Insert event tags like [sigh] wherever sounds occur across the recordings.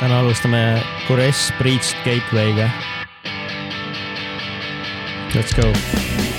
täna alustame Kures Breached Gateway'ga. Let's go.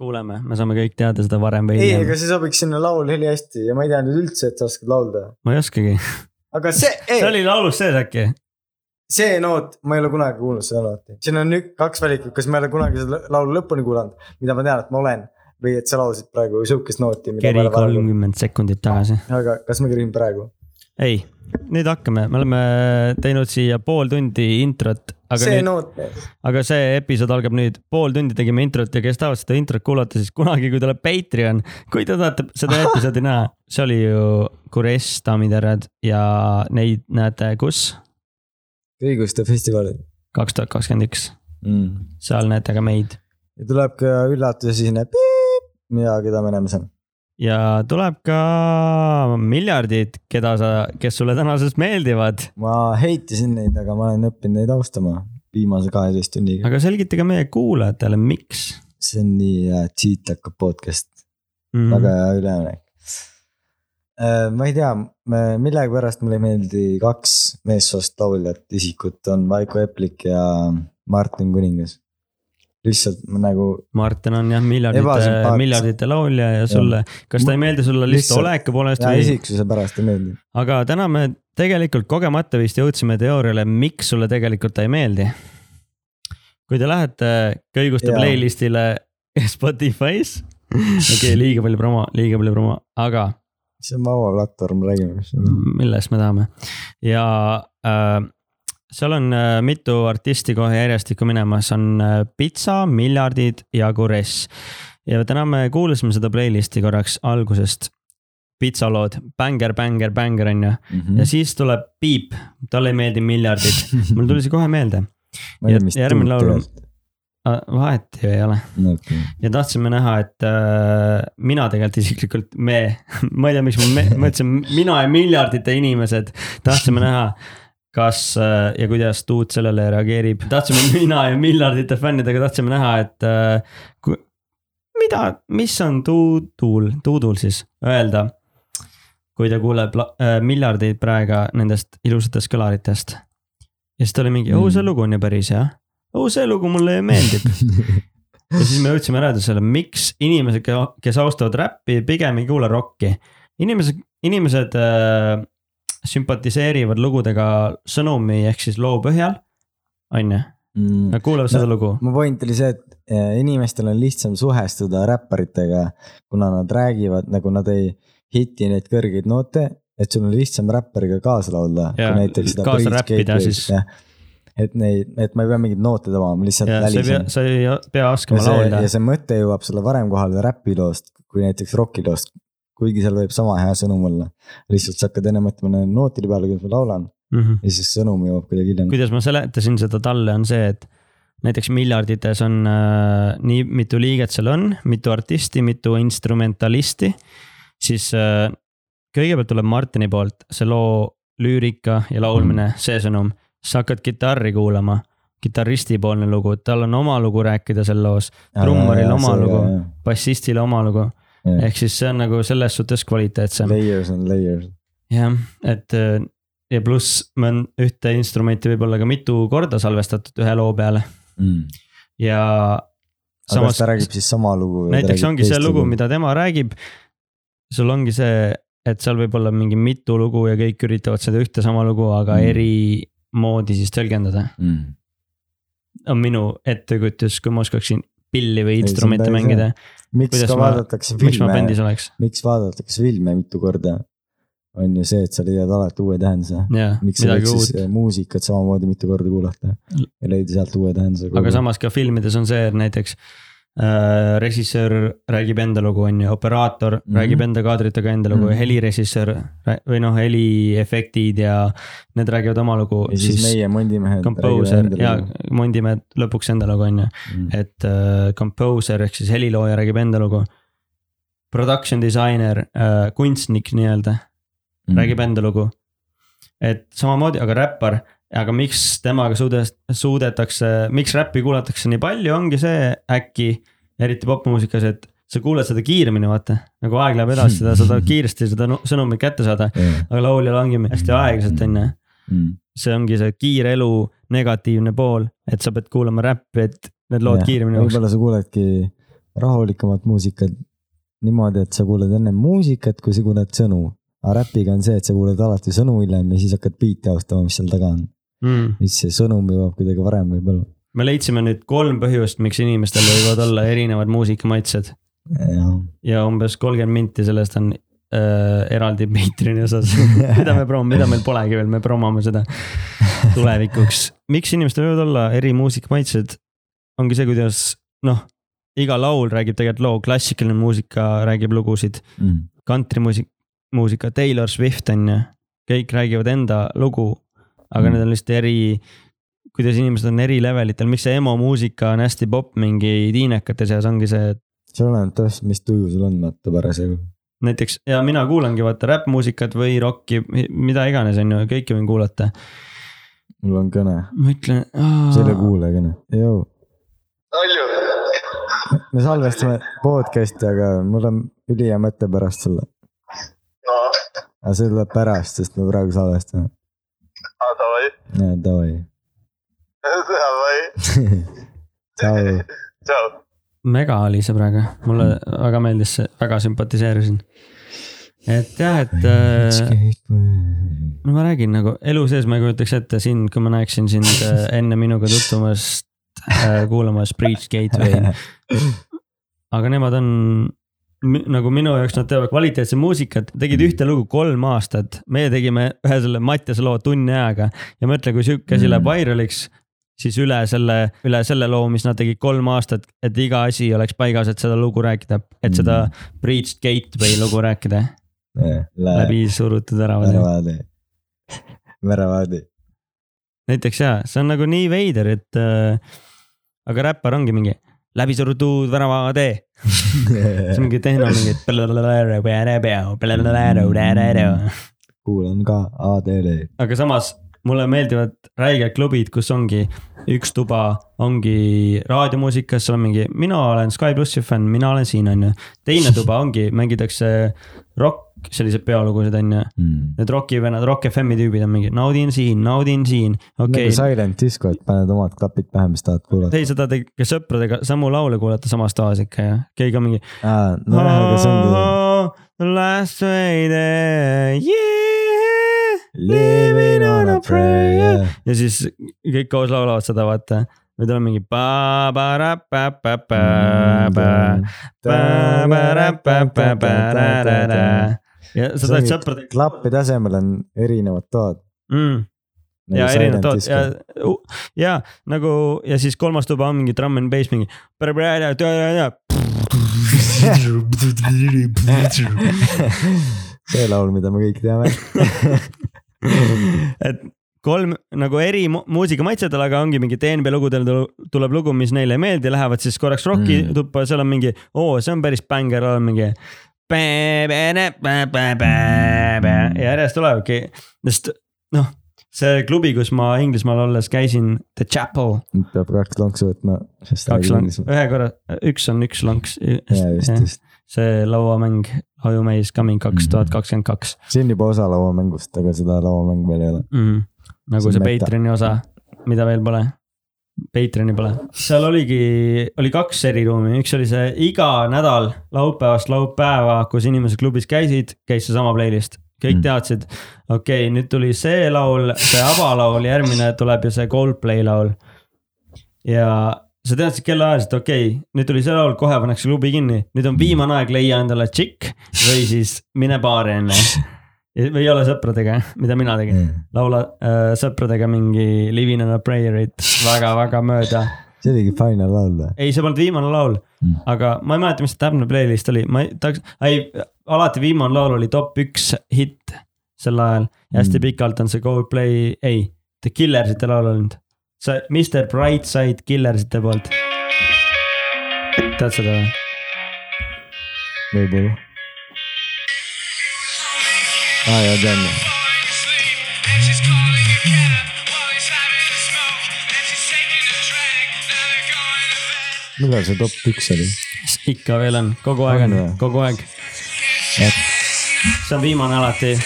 Kuuleme, me saame kõik teada seda varem või ei, hiljem aga. see sobiks sinna laul ülihästi ja ma ei teadnud üldse, et sa oskad laulda. ma ei oskagi. aga see, [laughs] see oli laulus sees äkki? see noot, ma ei ole kunagi kuulnud seda nooti. siin on ük- kaks valikut, kas ma ei ole kunagi seda laulu lõpuni kuulanud, mida ma tean, et ma olen. või et sa laulsid praegu sihukest nooti. keri kolmkümmend sekundit tagasi. aga kas ma kerin praegu? ei, nüüd hakkame, me oleme teinud siia pool tundi introt, aga see nüüd, noot, aga see episood algab nüüd, pool tundi tegime introt ja kes tahavad seda introt kuulata, siis kunagi, kui tuleb Patreon, kui te tahate seda [laughs] episoodi näha, see oli ju Kures, daamid ja härrad ja neid näete kus? õiguste festivalil kaks tuhat kakskümmend üks, mm.. seal näete ka meid ja tuleb ka üllatuse selline piip ja keda me näeme seal. Ja tuleb ka miljardid, keda sa, kes sulle tänasest meeldivad, ma heitisin neid, aga ma olen õppinud neid austama viimase kaheteist tunniga. aga selgitage meie kuulajatele, miks see on nii hea, Cheat hakkab podcast, mm.. väga hea üleminek. ma ei tea, millegipärast mulle ei meeldi kaks meessoost lauljat isikut on Vaiko Eplik ja Martin Kuningas. Lihtsalt ma nagu, Martin on jah miljardite, miljardite laulja ja sulle, kas ta ei meeldi sulle lihtsalt Lihtsalt- oleku poolest või? isiksuse pärast ei meeldi. aga täna me tegelikult kogemata vist jõudsime teooriale, miks sulle tegelikult ta ei meeldi. kui te lähete kõiguste playlist'ile Spotify's, [laughs] okei okay,, liiga palju promo, liiga palju promo, aga see on vaba platvorm, räägime, mis see on. millest me tahame ja äh, seal on äh, mitu artisti kohe järjestikku minemas, on äh, Pitsa, Miljardid ja Kures. ja täna me kuulasime seda playlist'i korraks algusest. Pitsa lood, bänger, bänger, bänger on ju, Mhm. ja siis tuleb Piip, talle ei meeldi Miljardid, mul tuli see kohe meelde, [laughs] järgmine laul- tegelikult. vahet ju ei ole. Okei, ja tahtsime näha, et äh, mina tegelikult isiklikult, me, [laughs] ma ei tea, miks ma, ma ütlesin mina ja miljardite inimesed. Tahtsime näha, kas äh, ja kuidas Tuut sellele reageerib. tahtsime [laughs] mina ja miljardite fännidega tahtsime näha, et äh, ku, mida, mis on Tuudul, Tuudul siis öelda, kui ta kuuleb äh, miljardeid praegu nendest ilusatest kõlaritest. ja siis ta oli mingi, oo see Mm. lugu on ju päris hea, oo see lugu mulle meeldib [laughs] ja siis me jõudsime järeldusele, miks inimesed, kes austavad räppi, pigem ei kuula rokki. inimesed, inimesed äh, sümpatiseerivad lugudega sõnumi ehk siis loo põhjal, on ju, Mm. nad kuulavad seda lugu. mu point oli see, et eh, inimestel on lihtsam suhestuda räpparitega, kuna nad räägivad nagu nad ei hiti neid kõrgeid noote, et sul on lihtsam räppariga kaasa laulda. Kaasa räppida siis.. et neid, et ma ei pea mingeid noote tabama, ma lihtsalt ja sa ei pea oskama ja laulda ja. see mõte jõuab sulle varem kohale räpiloost kui näiteks rokiloost. Kuigi seal võib sama hea sõnum olla, lihtsalt sa hakkad enne mõtlema nende nootide peale, kuidas ma laulan. Mhm. ja siis sõnum jõuab kuidagi hiljem. kuidas ma seletasin seda talle, on see, et näiteks miljardites on äh, nii mitu liiget seal on, mitu artisti, mitu instrumentalisti, siis äh, kõigepealt tuleb Martini poolt see loo lüürika ja laulmine, see sõnum, sa hakkad kitarri kuulama, kitarristi poolne lugu, tal on oma lugu rääkida seal loos, trummaril oma lugu, bassistil oma lugu, ehk siis see on nagu selles suhtes kvaliteetsem. Layers on layers. jah, et äh, ja pluss on ühte instrumenti võib-olla ka mitu korda salvestatud ühe loo peale Mm. ja aga kas ta räägib siis sama lugu? näiteks ongi see lugu, mida tema räägib. sul ongi see, et seal võib olla mingi mitu lugu ja kõik üritavad seda ühte sama lugu, aga Mm. eri moodi siis tõlgendada. mm.. on minu ettekujutus, kui ma oskaksin pilli või instrumente mängida, miks Kuidas ka ma- vaadatakse filme miks vaadatakse filme mitu korda? on ju see, et sa leiad alati uue tähenduse. jah, miks sa võiks siis. muusikat samamoodi mitu korda kuulata ja leida sealt uue tähenduse. aga samas ka filmides on see, et näiteks äh, režissöör räägib enda lugu, on ju, operaator mm Mhm. -hmm. räägib enda kaadritega enda lugu mm Mhm. -hmm. ja helirežissöör rää- või noh, heliefektid ja need räägivad oma lugu, ja siis, siis meie mondimehed. composer ja Mondimäe lõpuks enda lugu on ju, mm.. et äh, composer ehk siis helilooja räägib enda lugu. Production designer äh,, kunstnik nii-öelda Mm. räägib enda lugu. et samamoodi, aga räppar, aga miks temaga suudes-, suudetakse, miks räppi kuulatakse nii palju, ongi see äkki, eriti popmuusikas, et sa kuuled seda kiiremini, vaata. nagu aeg läheb edasi, seda, sa tahad [laughs] kiiresti seda nu- sõnumit kätte saada, Yeah. aga lauljal ongi hästi aeglaselt, on ju. Mm. see ongi see kiire elu negatiivne pool, et sa pead kuulama räppi, et need lood Jah, kiiremini võib-olla sa kuuledki rahulikumat muusikat niimoodi, et sa kuuled enne muusikat, kui sa kuuled sõnu. aga räpiga on see, et sa kuuled alati sõnu hiljem ja siis hakkad biiti austama, mis seal taga on. Mm. siis see sõnum jõuab kuidagi varem võib-olla. me leidsime nüüd kolm põhjust, miks inimestel võivad olla erinevad muusikamaitsed ja umbes kolmkümmend minti sellest on äh, eraldi Patreon'i osas [laughs] mida me promo-, mida meil polegi veel, me promome seda tulevikuks. miks inimestel võivad olla eri muusikamaitsed, ongi see, kuidas noh, iga laul räägib tegelikult loo, klassikaline muusika räägib lugusid, mm. kantrimuusik, muusika, Taylor Swift on ju, kõik räägivad enda lugu, aga Mm. need on lihtsalt eri, kuidas inimesed on eri levelitel, miks see emo muusika on hästi popp mingi tiinekate seas, ongi see, et see oleneb täpselt, mis tuju sul on, vaata parasjagu. näiteks ja mina kuulangi vaata räppmuusikat või rokki, mida iganes, on ju, kõike võin kuulata. mul on kõne, ma ütlen. selle kuulajakõne, jõu. palju? me salvestame podcast'i, aga mul on ülihea mõte pärast sulle. no aga see tuleb pärast, sest me praegu salvestame. aa, davai, jaa, davai. davai, tšau. tšau. mega oli see praegu, mulle väga meeldis see, väga sümpatiseerisin. et jah, et äh, no ma räägin nagu elu sees ma ei kujutaks ette sind, kui ma näeksin sind äh, [laughs] enne minuga tutvumas äh, kuulamas Breach Gateway. [laughs] aga nemad on nagu minu jaoks nad teevad kvaliteetset muusikat, tegid ühte lugu kolm aastat, meie tegime ühe selle Mattiase loo tunni ajaga. Ja mõtle, kui sihuke asi läheb viraliks, siis üle selle, üle selle loo, mis nad tegid kolm aastat, et iga asi oleks paigas, et seda lugu rääkida, et seda Breach Gateway lugu rääkida, läbi surutud ära. väravaadi. väravaadi. näiteks jaa, see on nagu nii veider, et äh, aga räppar ongi mingi läbi surutud väravatee. [laughs] see on mingi tehno mingi. kuulan ka ADD. aga samas mulle meeldivad räiged klubid, kus ongi üks tuba ongi raadiomuusikas, seal on mingi, mina olen Sky plussi fänn, mina olen siin, on ju. teine tuba ongi, mängitakse rock, selliseid peolugusid, on ju. Need roki vennad, Rock FM-i tüübid on mingi naudin siin, naudin siin, okei nagu silent disco, et paned omad klapid pähe, mis tahad kuulata. ei, seda tegi sõpradega samu laule kuulata samas toas ikka ja keegi on mingi. aa, nojah, aga see ongi. Last way there, yeah, Living on a prayer. ja siis kõik koos laulavad seda, vaata. või tal on mingi ja sa tahad sõpradega klappi tasemel on erinevad toad. mm,. ja erinevad tood ja, ja nagu ja siis kolmas tuba on mingi trumm and bass mingi. see laul, mida me kõik teame. [laughs] et kolm nagu eri mu- muusikamaitsedel, aga ongi mingi DNB lugudel tul- tuleb lugu, mis neile ei meeldi, lähevad siis korraks roki Mm. tuppa, seal on mingi, oo, see on päris bängar, mingi. Järjest tulebki, sest noh, see klubi, kus ma Inglismaal olles käisin, The Chapel, peab kaks lonksu võtma, kaks lonksu, ühe korra, üks on üks lonks. ja just, just. see lauamäng Ajumees Coming kaks tuhat kakskümmend kaks. see on juba osa lauamängust, aga seda lauamängu veel ei ole. mm.. nagu See see. Patreoni osa, mida veel pole. Patreoni pole, seal oligi, oli kaks eriruumi, üks oli see iga nädal laupäevast laupäeva, kus inimesed klubis käisid, käis seesama playlist. kõik Mm. teadsid, okei okay,, nüüd tuli see laul, see avalaul, järgmine tuleb ju see Coldplay laul. ja sa teadsid kellaajaliselt, okei okay,, nüüd tuli see laul, kohe pannakse klubi kinni, nüüd on viimane aeg leia endale tšikk või siis mine baari enne. [laughs] või ole sõpradega, [laughs] mida mina tegin laula äh, sõpradega mingi Living on a prayer'it väga-väga mööda. [laughs] see oligi final laul või? ei, see polnud viimane laul Mm. mm., aga ma ei mäleta, mis see täpne playlist oli, ma ei tahaks, ei, alati viimane laul oli top üks hitt sel ajal ja hästi Mm. mm. pikalt on see Coldplay, ei, The Killersite laul olnud. see Mr Brightside Killersite poolt. tead seda või? võib-olla. Aa jaa, tean. millal see top üks oli? ikka veel on, kogu aeg on, kogu aeg. see on viimane alati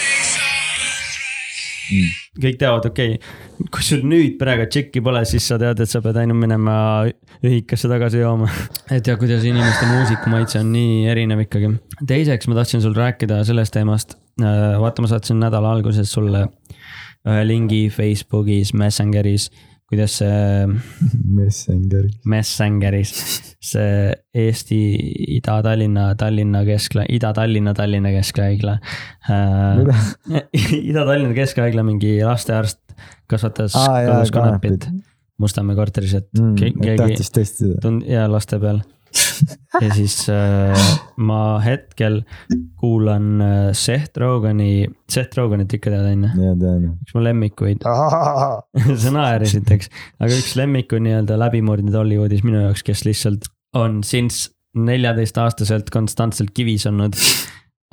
Mm. kõik teavad, okei okay., kui sul nüüd praegu tšekki pole, siis sa tead, et sa pead ainult minema ühikasse tagasi jooma. et ja kuidas inimeste muusikamaitse on nii erinev ikkagi. teiseks ma tahtsin sul rääkida sellest teemast. vaata, ma saatsin nädala alguses sulle ühe lingi Facebookis, Messengeris, kuidas see Messenger. Messengeris, see Eesti Ida-Tallinna, Tallinna keskla, Ida-Tallinna, Tallinna keskhaigla. [laughs] Ida-Tallinna keskhaigla mingi lastearst kasvatas jaa, kodus kanepit. Mustamäe korteris, et Mm, ke- keegi tahtis testida. ja laste peal. [laughs] ja siis äh, ma hetkel kuulan äh, Seth Rogani, Seth Roganit ikka tead on ju, üks mu lemmikuid, [laughs] sa naerisid, eks, aga üks lemmiku nii-öelda läbimurdjaid Hollywoodis minu jaoks, kes lihtsalt on since neljateistaastaselt konstantselt kivis olnud.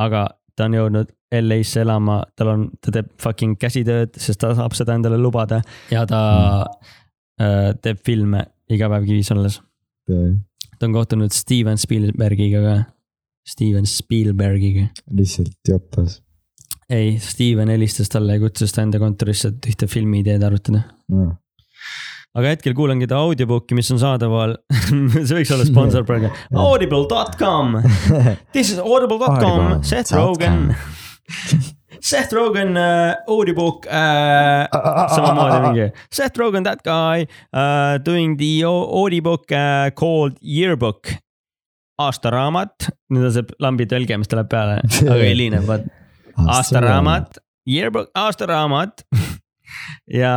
aga ta on jõudnud LA-sse elama, tal on, ta teeb fucking käsitööd, sest ta saab seda endale lubada. Ja ta äh, teeb filme iga päev kivis olles. Ta on kohtunud Steven Spielbergiga ka, Steven Spielbergiga lihtsalt joppas. ei, Steven helistas talle ja kutsus ta enda kontorisse, et ühte filmiideed arutada. no.. aga hetkel kuulangi ta audiobooki, mis on saadaval [laughs] see võiks olla sponsor praegu, [laughs] audible.com. This is audible.com, Audible. Seth Rogen. [laughs] Seth Rogen uh, audiobook uh,, samamoodi mingi Seth Rogen, that guy uh, doing the au- audiobook uh, called Yearbook. aastaraamat, nüüd on see lambi tõlge, mis tuleb peale, [laughs] aga helineb, vaat aastaraamat, Yearbook, aastaraamat [laughs] ja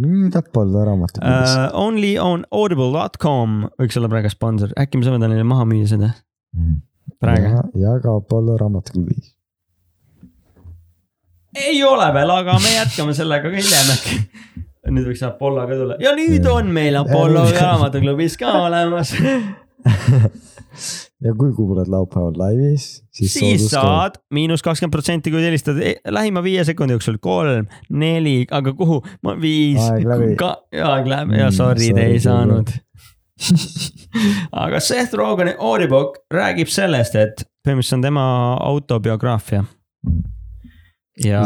mida polnud raamatukogus uh, only on audible.com võiks olla praegu sponsor, äkki me saame ta neile maha müüa seda mm.. praegu. ja, ka Apollo raamatuklubis. Ei ole veel, aga me jätkame sellega ka hiljem äkki. nüüd võiks Apollo ka tulla ja nüüd on meil Apollo raamatuklubis ka olemas. [laughs] ja kui kuulad laupäeval laivis, siis, siis saad miinus kakskümmend protsenti, kui helistad eh, lähima viie sekundi jooksul, kolm, neli, aga kuhu, viis, Aeg läheb ja Mm, sorry, te ei saanud. [laughs] aga Seth Rogani audiobook räägib sellest, et põhimõtteliselt on tema autobiograafia. Ja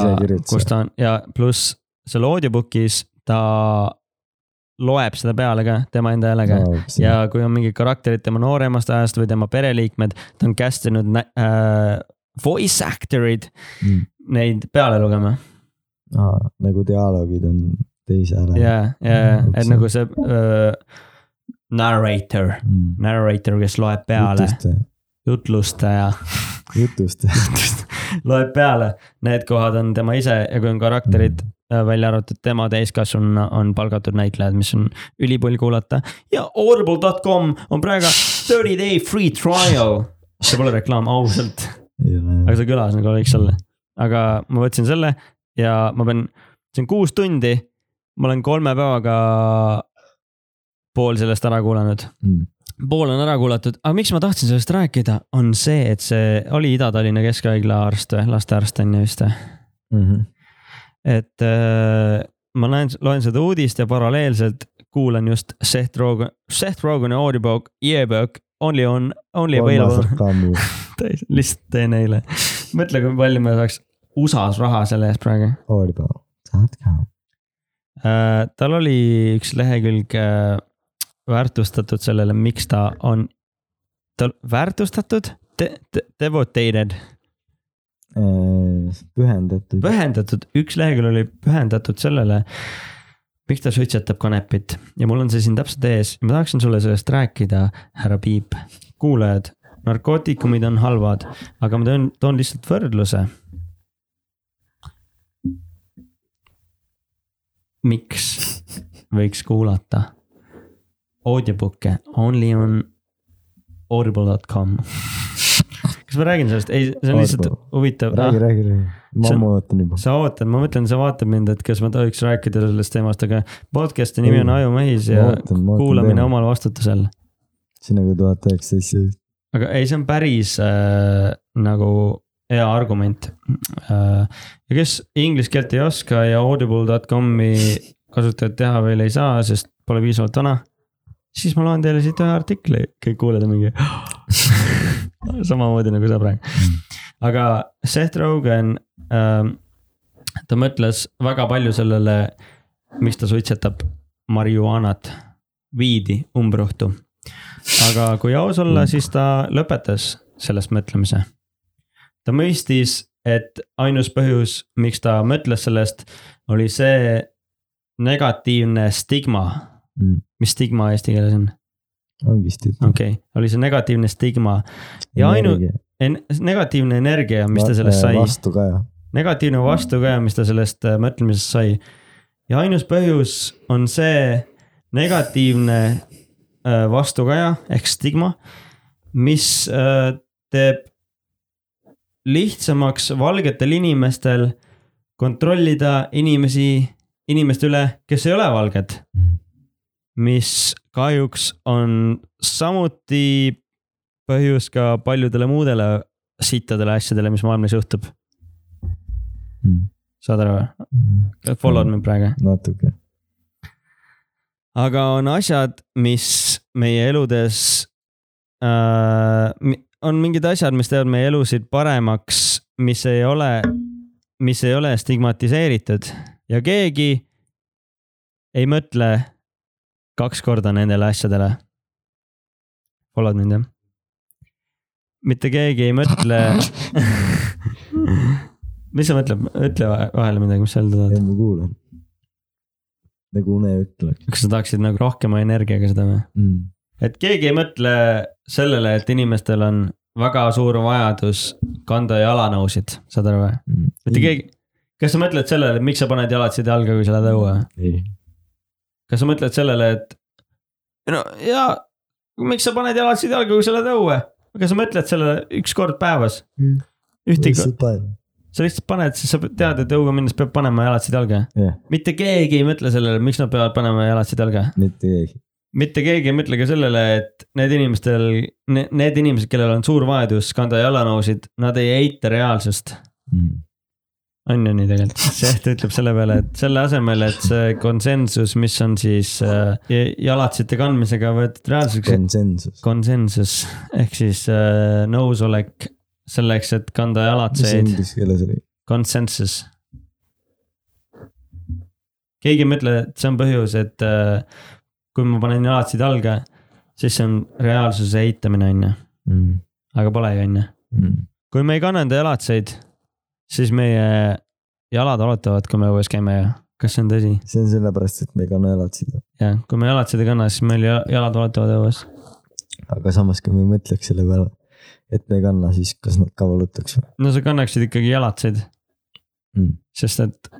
kus ta on ja pluss seal audiobook'is ta loeb seda peale ka tema enda häälega ja kui on mingid karakterid tema nooremast ajast või tema pereliikmed, ta on cast inud äh, voice actor'id mm.. neid peale lugema. Aa, nagu dialoogid on teise hääle ja, ja, et Üldse. nagu see äh, narrator, mm.. narrator, kes loeb peale, jutlustaja. Jutustaja. loeb peale, need kohad on tema ise ja kui on karakterid äh, välja arvatud tema täiskasvanuna on palgatud näitlejad, mis on ülipull kuulata. Ja audible.com on praegu thirty day free trial. see pole reklaam ausalt, aga see kõlas nagu võiks olla. aga ma võtsin selle ja ma pean, see on kuus tundi, ma olen kolme päevaga pool sellest ära kuulanud. Mm. Pool on ära kuulatud, aga miks ma tahtsin sellest rääkida, on see, et see oli Ida-Tallinna Keskhaigla arst või, lastearst on ju vist või? Mhm. et äh, ma näen, loen seda uudist ja paralleelselt kuulan just Seth Rogen, Seth Rogani audiobook, yearbook, only on, only available. [laughs] lihtsalt teen neile. mõtle, kui palju me saaks USA-s raha selle eest praegu Audible.com. äh,. tal oli üks lehekülg äh, väärtustatud sellele, miks ta on, ta väärtustatud de,, de, devotated, pühendatud. pühendatud, üks lehekülg oli pühendatud sellele, miks ta suitsetab kanepit ja mul on see siin täpselt ees, ma tahaksin sulle sellest rääkida, härra Piip. kuulajad, narkootikumid on halvad, aga ma toon, toon lihtsalt võrdluse. miks võiks kuulata audiobook'e only on audible.com? [laughs] kas ma räägin sellest, ei, see on lihtsalt huvitav. räägi, räägi, räägi. ma ammu ootan juba. sa ootad, ma mõtlen, sa vaatad mind, et kas ma tohiks rääkida sellest teemast, aga podcast'i nimi on Ajumehis ja ootan- kuulamine teemat. omal vastutusel. see nagu tuhat üheksateist, aga ei, see on päris äh, nagu hea argument äh,. ja kes inglise keelt ei oska ja audible.com'i kasutajad teha veel ei saa, sest pole piisavalt vana, siis ma loen teile siit ühe artikli, kõik kuulajad on mingi [laughs] samamoodi nagu sa praegu. aga Seth Rogen ähm,, ta mõtles väga palju sellele, miks ta suitsetab marihuanat, viidi, umbrohtu. aga kui aus olla, siis ta lõpetas sellest mõtlemise. ta mõistis, et ainus põhjus, miks ta mõtles sellest, oli see negatiivne stigma. Mm. mis stigma eesti keeles on? ongi stiil. okei okay., oli see negatiivne stigma ja ainu-, negatiivne energia, mis ta sellest sai, vastukaja. negatiivne vastukaja, mis ta sellest äh, mõtlemisest sai. ja ainus põhjus on see negatiivne äh, vastukaja ehk stigma, mis äh, teeb lihtsamaks valgetel inimestel kontrollida inimesi, inimeste üle, kes ei ole valged. Mis kahjuks on samuti põhjus ka paljudele muudele sittadele asjadele, mis maailmas juhtub. saad aru või? Follow'd mind praegu? natuke. aga on asjad, mis meie eludes äh,, on mingid asjad, mis teevad meie elusid paremaks mis ei ole, mis ei ole stigmatiseeritud ja keegi ei mõtle kaks korda nendele asjadele. Follow'd mind jah? mitte keegi ei mõtle. [laughs] mis sa mõtled, ütle vahe- vahele midagi, mis sa öelda tahad ei, ma kuulan. nagu unejutt oleks kas sa tahaksid nagu rohkema energiaga seda või? mm.. et keegi ei mõtle sellele, et inimestel on väga suur vajadus kanda jalanõusid, saad aru või? Mm. mitte keegi, kas sa mõtled sellele, miks sa paned jalad jalga, kui sa lähed õue? ei, kas sa mõtled sellele, et no ja miks sa paned jalad jalga, kui sa lähed õue? kas sa mõtled sellele üks kord päevas? ühtegi, lihtsalt panen. sa lihtsalt paned, siis sa tead, et õue minnes peab panema jalad jalga. jah, mitte keegi ei mõtle sellele, miks nad peavad panema jalad jalga. mitte keegi. mitte keegi ei mõtle ka sellele, et need inimestel, need inimesed, kellel on suur vajadus kanda jalanõusid, nad ei eita reaalsust. Mm. On ju nii tegelikult, [laughs] Seht ütleb selle peale, et selle asemel, et see konsensus, mis on siis äh, jalatsite kandmisega võetud reaalsuseks, konsensus. konsensus ehk siis äh, nõusolek selleks, et kanda mis jalatseid, inglise keeles oli? konsensus. keegi ei mõtle, et see on põhjus, et äh, kui ma panen jalatsid jalga, siis see on reaalsuse eitamine, on ju, Mm. aga pole ju, on ju. kui me ei kanna enda jalatseid, siis meie jalad valutavad, kui me õues käime ju. kas see on tõsi? see on sellepärast, et me ei kanna jalatsid. jah, kui me jalatseid ei kanna, siis meil ja- jalad valutavad õues. aga samas, kui me mõtleks selle peale, et me ei kanna, siis kas nad ka valutaks või no sa kannaksid ikkagi jalatseid, mm.? sest et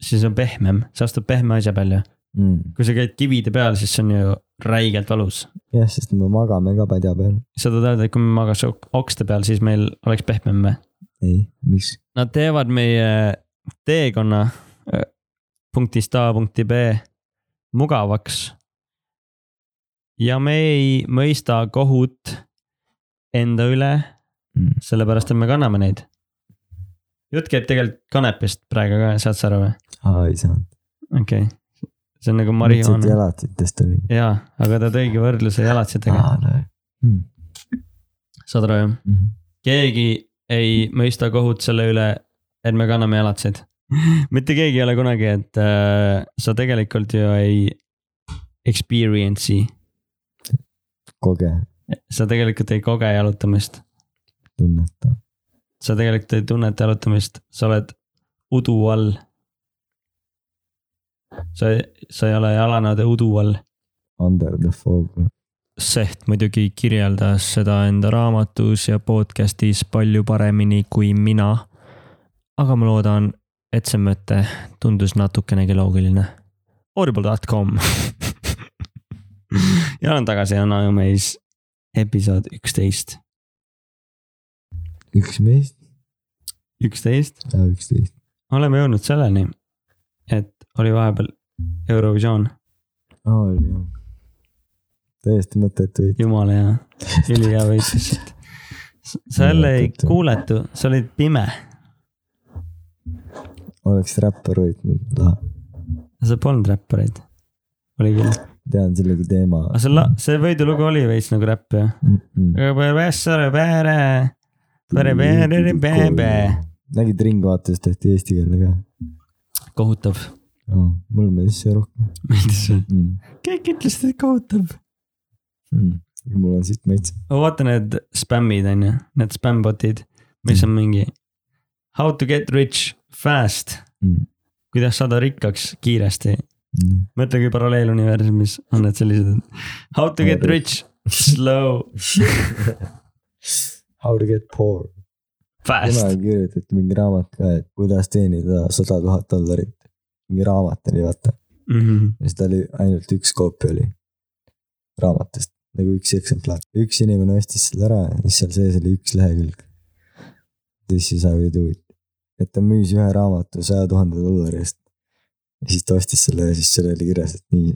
siis on pehmem, sa astud pehme asja peal ju. Mm. kui sa käid kivide peal, siis see on ju räigelt valus jah, sest me magame ka padja peal. sa tahad öelda, et kui me magas ok- okste peal, siis meil oleks pehmem või? ei, miks? Nad teevad meie teekonna punktist A punkti B mugavaks. ja me ei mõista kohut enda üle, Mm. sellepärast et me kanname neid. jutt käib tegelikult kanepist praegu ka, saad sa aru või? aa, ei saanud. okei okay., see on nagu marihuana. jalatitest oli. jaa, aga ta tõigi võrdluse jalatsitega, no mm.. saad aru jah? Mm. keegi ei mõista kohut selle üle, et me kanname jalatseid. [laughs] mitte keegi ei ole kunagi, et äh, sa tegelikult ju ei experience'i, koge, sa tegelikult ei koge jalutamist, tunneta. sa tegelikult ei tunneta jalutamist, sa oled udu all. sa, sa ei ole jalanõude udu all. Under the fog. Seht muidugi kirjeldas seda enda raamatus ja podcast'is palju paremini kui mina. aga ma loodan, et see mõte tundus natukenegi loogiline. Audible.com. [laughs] ja olen tagasi on Ajumeis episood üksteist, üks meist üksteist. ja üksteist. oleme jõudnud selleni, et oli vahepeal Eurovisioon, aa, oli jah. Täiesti mõttetu võit. jumala hea, ülihea lihtsalt. [laughs] sa jälle ei kuuletu, sa olid pime oleks räppar võitnud, lahe. sa polnud räppareid. oli küll, tean sellegi teema aga see, see võidulugu oli veits nagu räpp jah. mm. -mm. nägid Ringvaates tehti eesti keelde ka kohutav, oh,. mulle meeldis see rohkem meeldis see, mm.. kõik ütlesid, et kohutav. Mm. mul on siit maitse. vaata need spämmid on ju, need spämbotid, mis on mingi how to get rich fast, Mm. kuidas saada rikkaks kiiresti. Mm. mõtle, kui paralleeluniversumis on need sellised, how to get rich slow [laughs] How to get poor. fast. kunagi kirjutati mingi raamat ka, et kuidas teenida sada tuhat dollarit. mingi raamat oli vaata Mm -hmm. ja ta oli ainult üks koopia oli raamatust, nagu üks eksemplar. üks inimene ostis selle ära ja siis seal sees oli üks lehekülg. This is how you do it. et ta müüs ühe raamatu saja tuhande dollari eest. ja siis ta ostis selle ja siis seal oli kirjas, et nii,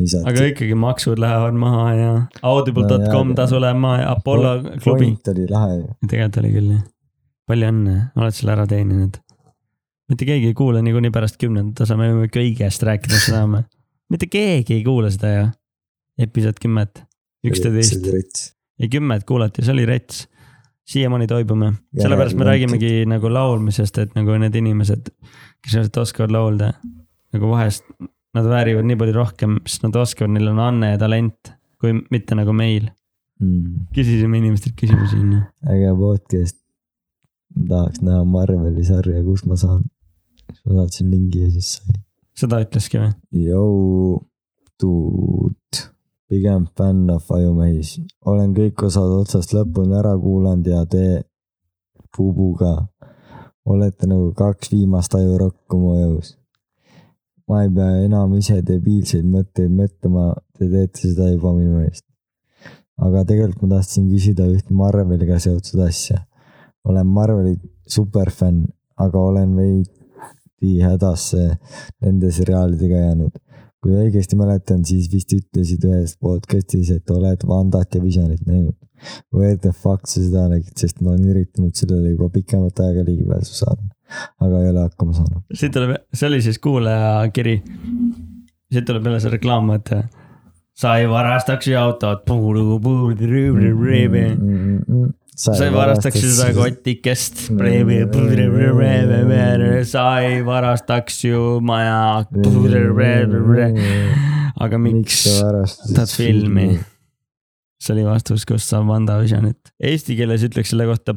nii saad. aga ikkagi maksud lähevad maha ja audible.com No tasu läheb maha ja Apollo klubi. point oli lahe ju. tegelikult oli küll jah. palju õnne, oled selle ära teeninud. mitte keegi ei kuula niikuinii pärast kümnendat osa, me võime kõigest rääkida, mis tahame. mitte keegi ei kuula seda ju. episood kümmet, üksteist ei kümmet kuulati, see oli rets. siiamaani toibume, sellepärast me räägimegi nagu laulmisest, et nagu need inimesed, kes lihtsalt oskavad laulda, nagu vahest nad väärivad nii palju rohkem, sest nad oskavad, neil on anne ja talent, kui mitte nagu meil. mm.. küsisime inimestelt küsimusi, onju. äge podcast. ma tahaks näha Marveli sarja, kus ma saan. siis ma saatsin lingi ja siis sai. seda ütleski või? Jou, dude, pigem fänn of Ajumehis. olen kõik osad otsast lõpuni ära kuulanud ja te pubuga olete nagu kaks viimast ajurokku mu jõus. ma ei pea enam ise debiilseid mõtteid mõtlema, te teete seda juba minu eest. aga tegelikult ma tahtsin küsida üht Marveliga seotud asja. olen Marveli superfänn, aga olen veidi hädasse nende seriaalidega jäänud kui õigesti mäletan, siis vist ütlesid ühes podcast'is, et oled Vandat ja Visionit näinud. Where the fuck sa seda nägid, sest ma olen üritanud sellele juba pikemat aega ligipääsu saada, aga ei ole hakkama saanud. siit tuleb, see oli siis kuulajakiri. siit tuleb jälle see reklaam, et sa ei varastaks ju autot. Sa ei varastaks ju seda. kotikest. sa ei varastaks ju maja. aga miks varastasid tahad filmi? see oli vastus, kust saab WandaVisionit. Eesti keeles ütleks selle kohta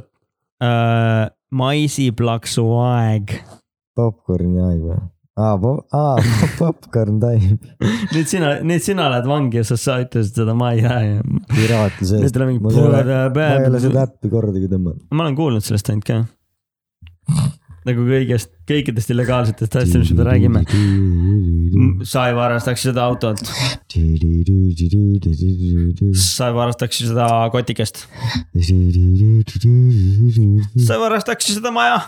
äh, maisiplaksu aeg. Popcorni aeg või? aa, aa, [laughs] popcorn time. nüüd sina, nüüd sina oled vangi ja sa, ütlesid seda, ma ei tea. piraatluse nüüd eest. tuleb mingi. ma ei ole seda äppi kordagi tõmmanud. ma olen kuulnud sellest ainult ka. Nagu kõigest, kõikidest illegaalsetest asjadest, mis me räägime. sa ei varastaks seda autot, sa ei varastaks seda kotikest, sa ei varastaks seda maja.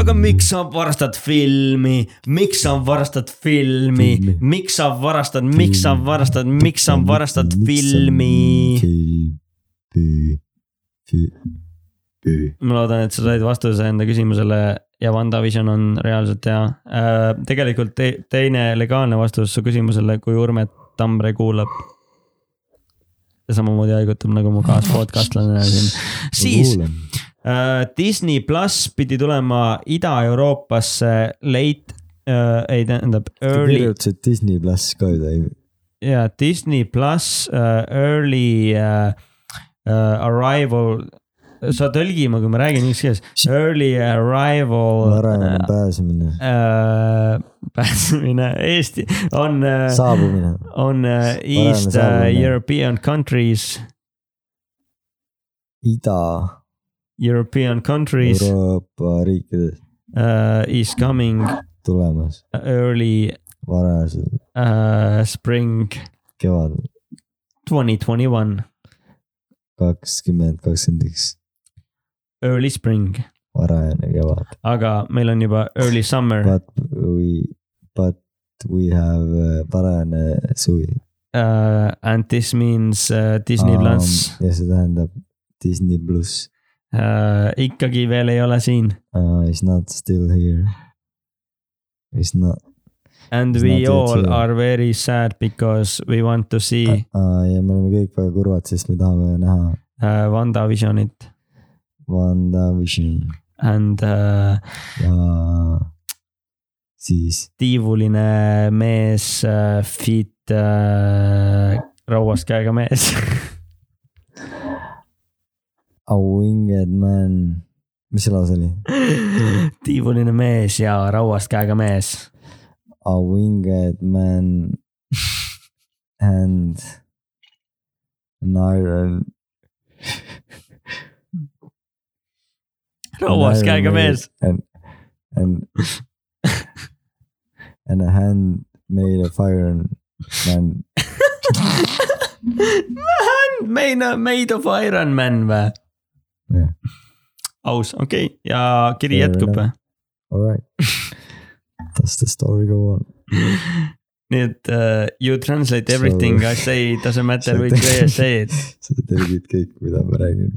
aga miks sa varastad filmi, miks sa varastad filmi, miks sa varastad, miks sa varastad, miks sa varastad filmi? Ma loodan, et sa said vastuse enda küsimusele ja WandaVision on reaalselt hea äh,. tegelikult te, teine legaalne vastus su küsimusele, kui Urme Tambre kuulab. ja samamoodi haigutab nagu mu kaaspodcastlane [laughs] siin, siis äh, Disney pluss pidi tulema Ida-Euroopasse late äh,, ei tähendab early kirjutasid Disney pluss ka ju ta ja Disney pluss uh, early uh, uh, arrival, sa tõlgi ma, kui ma räägin inglise keeles, early arrival varajane pääsemine, uh, pääsemine Eesti on uh,, saabumine. on uh, East uh, saabumine. European countries, Ida. European countries. Euroopa riikides uh, is coming. tulemas. Early varajasel. uh, spring kevadel twenty twenty one, kakskümmend kakskümmend üks, early spring, varajane kevad. aga meil on juba early summer But we, but we have uh, varajane suvi. uh, and this means uh, Disney pluss ja see tähendab Disney pluss uh, ikkagi veel ei ole siin uh, is not still here. Is not and It's we not all here. are very sad because we want to see uh, ja me oleme kõik väga kurvad, sest me tahame näha uh, WandaVisionit WandaVision and uh, ja siis tiivuline mees uh,, fit uh, [laughs] [laughs] rauas käega mees A Winged Man, mis see lause oli? tiivuline mees ja rauast käega mees A Winged Man and an iron. Rauas käega mees. And, and, [laughs] and a hand made of iron man. [laughs] Made, made of Iron Man või? jah, aus, okei okay. ja kiri Fair jätkub või enough.? alright. [laughs] Does the story go on? nii et uh, you translate everything I say, doesn't matter which way I say it. sa tõlgid kõik, mida ma räägin.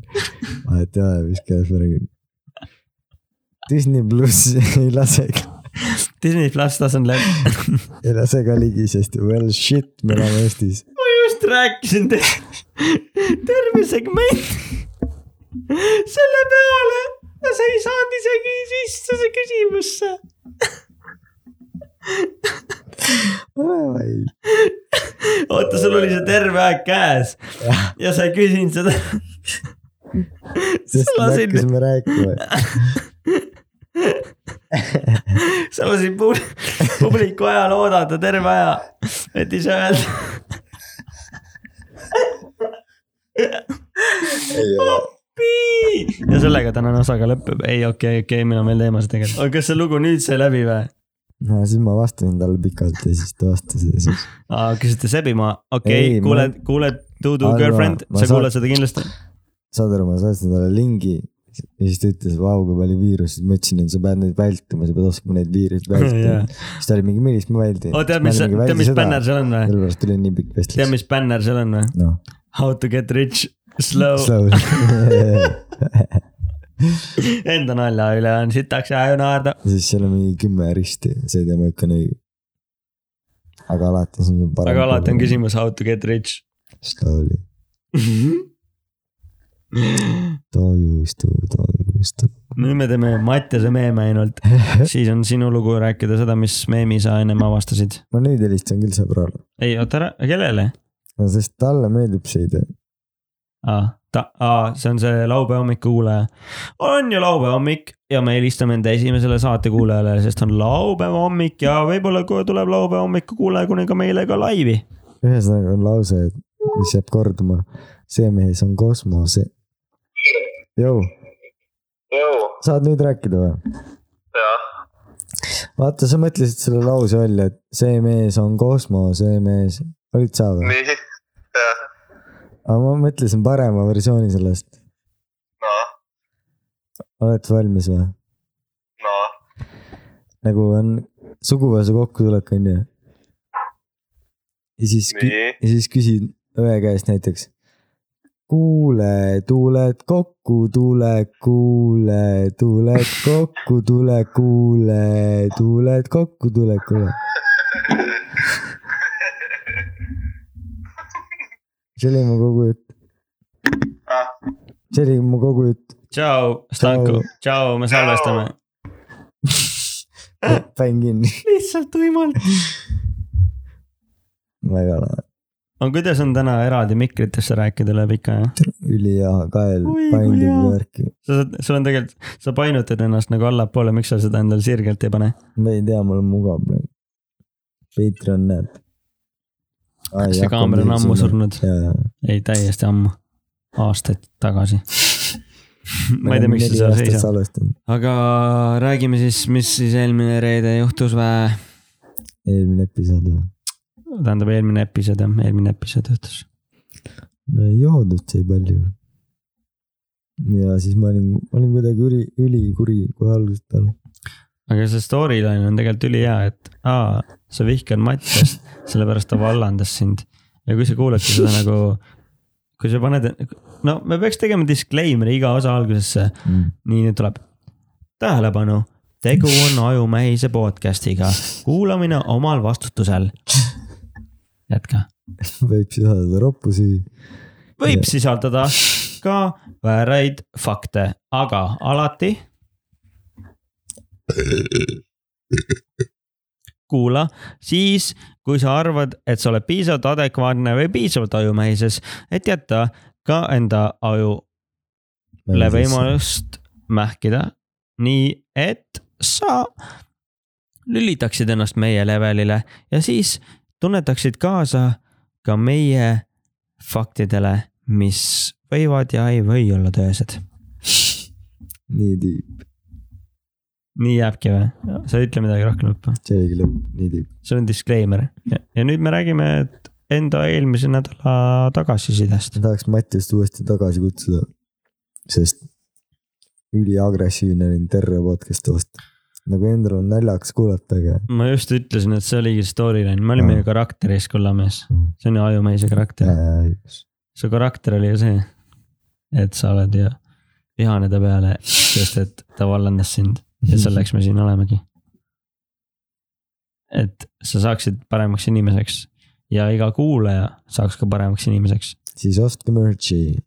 vahet ei ole, mis keeles ma räägin. Disney pluss [laughs] ei lase, Disney pluss doesn't let, ei lase ka ligi, sest well shit, me elame Eestis. ma just rääkisin teile, terve segment selle peale sa ei saanud isegi sisse küsimusse. oota, sul oli see terve aeg käes ja sa ei küsinud seda. sest me hakkasime rääkima. [laughs] sa lasid pub- publiku ajal oodata terve aja, et ise öelda. ole, ja sellega tänane osa ka lõpeb, ei okei, okei, meil on veel teemasid tegelikult, aga kas see lugu nüüd sai läbi või? no siis ma vastasin talle pikalt ja siis ta vastas ja siis. hakkasite sebima, okei Ei, okay,, ma- kuuled, kuuled Dudu Arva, girlfriend, ma sa saan- kuuled seda kindlasti. saad aru, ma saatsin talle lingi ja siis ta ütles, vau, kui palju viiruseid, ma ütlesin, et sa pead neid vältima, sa pead oskama neid viiruseid vältida Jaa.. siis ta oli mingi, millist ma väldin. oo, tead, mis, tead, mis bänner seal on või? sellepärast tuli nii pikk vestlus. tead, mis bänner seal on või? noh, How to get rich slow. slowly. [laughs] Enda nalja üle on sitaks ja aju naerda. siis seal on mingi kümme risti, see ei tea, ma ütlen õige. aga alati on parem. aga alati on. küsimus how to get rich. Slowly, [laughs] toiustu, toiustu. nüüd me teeme Mattiase meeme ainult, [laughs] siis on sinu lugu rääkida seda, mis meemi sa ennem avastasid. ma nüüd helistan küll sõbrale, ei, oota ära, kellele? no sest talle meeldib see idee. aa, ta, aa, see on see laupäeva hommiku kuulaja. on ju laupäeva hommik ja me helistame enda esimesele saatekuulajale, sest on laupäeva hommik ja võib-olla kui tuleb laupäeva hommiku kuulaja kuni ka meile ka laivi. ühesõnaga on lause, mis jääb korduma. see mees on kosmose. Jõu, saad nüüd rääkida või? jah, vaata, sa mõtlesid selle lause välja, et see mees on kosmose mees. olid sa või? nii, jah, aga ma mõtlesin parema versiooni sellest. noh, oled valmis või? noh, nagu on suguvõsa kokkutulek on ju. ja siis, ja siis küsid õe käest näiteks. kuule, tuled kokku, tule, kuule, tuled kokku, tule, kuule, tuled kokku, tule, kuule. see oli mu kogu jutt, ah, see oli mu kogu jutt. tšau, Stanko, tšau, me salvestame. panin kinni, lihtsalt tuimalt. väga lahe, aga kuidas on täna eraldi mikritesse rääkida üle pika aja? ülihea kael hea. värki. sa saad, sul on tegelikult, sa painutad ennast nagu allapoole, miks sa seda endale sirgelt ei pane? ma ei tea, mul on mugav praegu. Patreon näeb. See kaamera on ammu surnud? ei, täiesti ammu, aastaid tagasi. [laughs] ma ei tea, miks sa seal seisad. aga räägime siis, mis siis eelmine reede juhtus või? eelmine episood või? tähendab, eelmine episood jah, eelmine episood juhtus. no joodud sai palju. ja siis ma olin, ma olin kuidagi üli, ülikuri kohe algusest peale. aga see storyline on tegelikult ülihea, et aa, sa vihkad Mattiast, sellepärast ta vallandas sind. ja kui sa kuuledki seda [laughs] nagu, kui sa paned, no me peaks tegema disclaimer'i iga osa algusesse. nii, nüüd tuleb. tähelepanu, tegu on Ajumehise podcast'iga, kuulamine omal vastutusel. jätka. võib sisaldada roppusi. võib sisaldada ka vääraid fakte, aga alati. kuula siis, kui sa arvad, et sa oled piisavalt adekvaatne või piisavalt ajumehises, et jätta ka enda ajule võimalust mähkida, nii et sa lülitaksid ennast meie levelile ja siis tunnetaksid kaasa ka meie faktidele, mis võivad ja ei või olla tõesed. [laughs] nii tiib, nii jääbki või? sa ei ütle midagi rohkem lõppu, see oligi lõpp, nii tiib. see on disclaimer ja, ja nüüd me räägime et enda eelmise nädala tagasisidest. ma tahaks Mattiast uuesti tagasi kutsuda, sest üliagressiivne olin terve podcast'i vastu. Nagu endal on naljakas kuulata, aga ma just ütlesin, et see oligi storyline, me olime ju karakteris kullamees, see on ju ajumehise karakter. su karakter oli ju see, et sa oled ju vihane ta peale, sest et ta vallandas sind. Ja selleks me siin olemegi. et sa saaksid paremaks inimeseks. Ja iga kuulaja saaks ka paremaks inimeseks. siis ostke merch'i,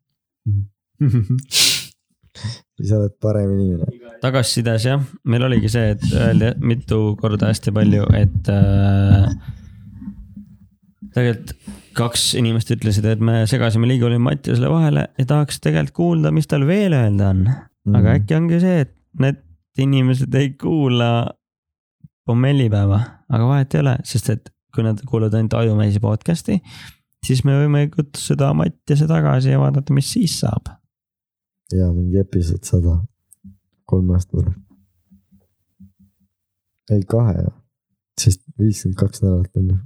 [laughs] siis oled parem inimene. Tagasisides jah, meil oligi see, et öeldi mitu korda hästi palju, et äh, tegelikult kaks inimest ütlesid, et me segasime liiga palju Mattiasele vahele ja tahaks tegelikult kuulda, mis tal veel öelda on. Mhm. aga äkki ongi see, et need inimesed ei kuula pommellipäeva, aga vahet ei ole, sest et kui nad kuulavad ainult Ajumeesi podcast'i, siis me võime kutsuda Mattiase tagasi ja vaadata, mis siis saab. ja mingi episood sada, kolm aastat pärast. ei kahe, sest viiskümmend kaks nädalat on ju.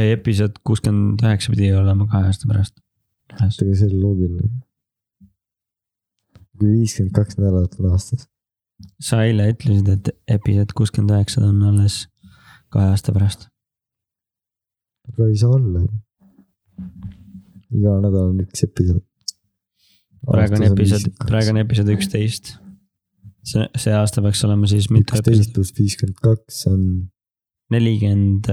ei, episood kuuskümmend üheksa pidi olema kahe aasta pärast. ega see ei ole loogiline. kui viiskümmend kaks nädalat on aastas, sa eile ütlesid, et episood kuuskümmend üheksa on alles kahe aasta pärast. aga ei saa olla ju. iga nädal on üks episood. Praegu on episood, praegu on episood üksteist. see, see aasta peaks olema siis mitu üksteist episoodi, pluss viiskümmend kaks on, nelikümmend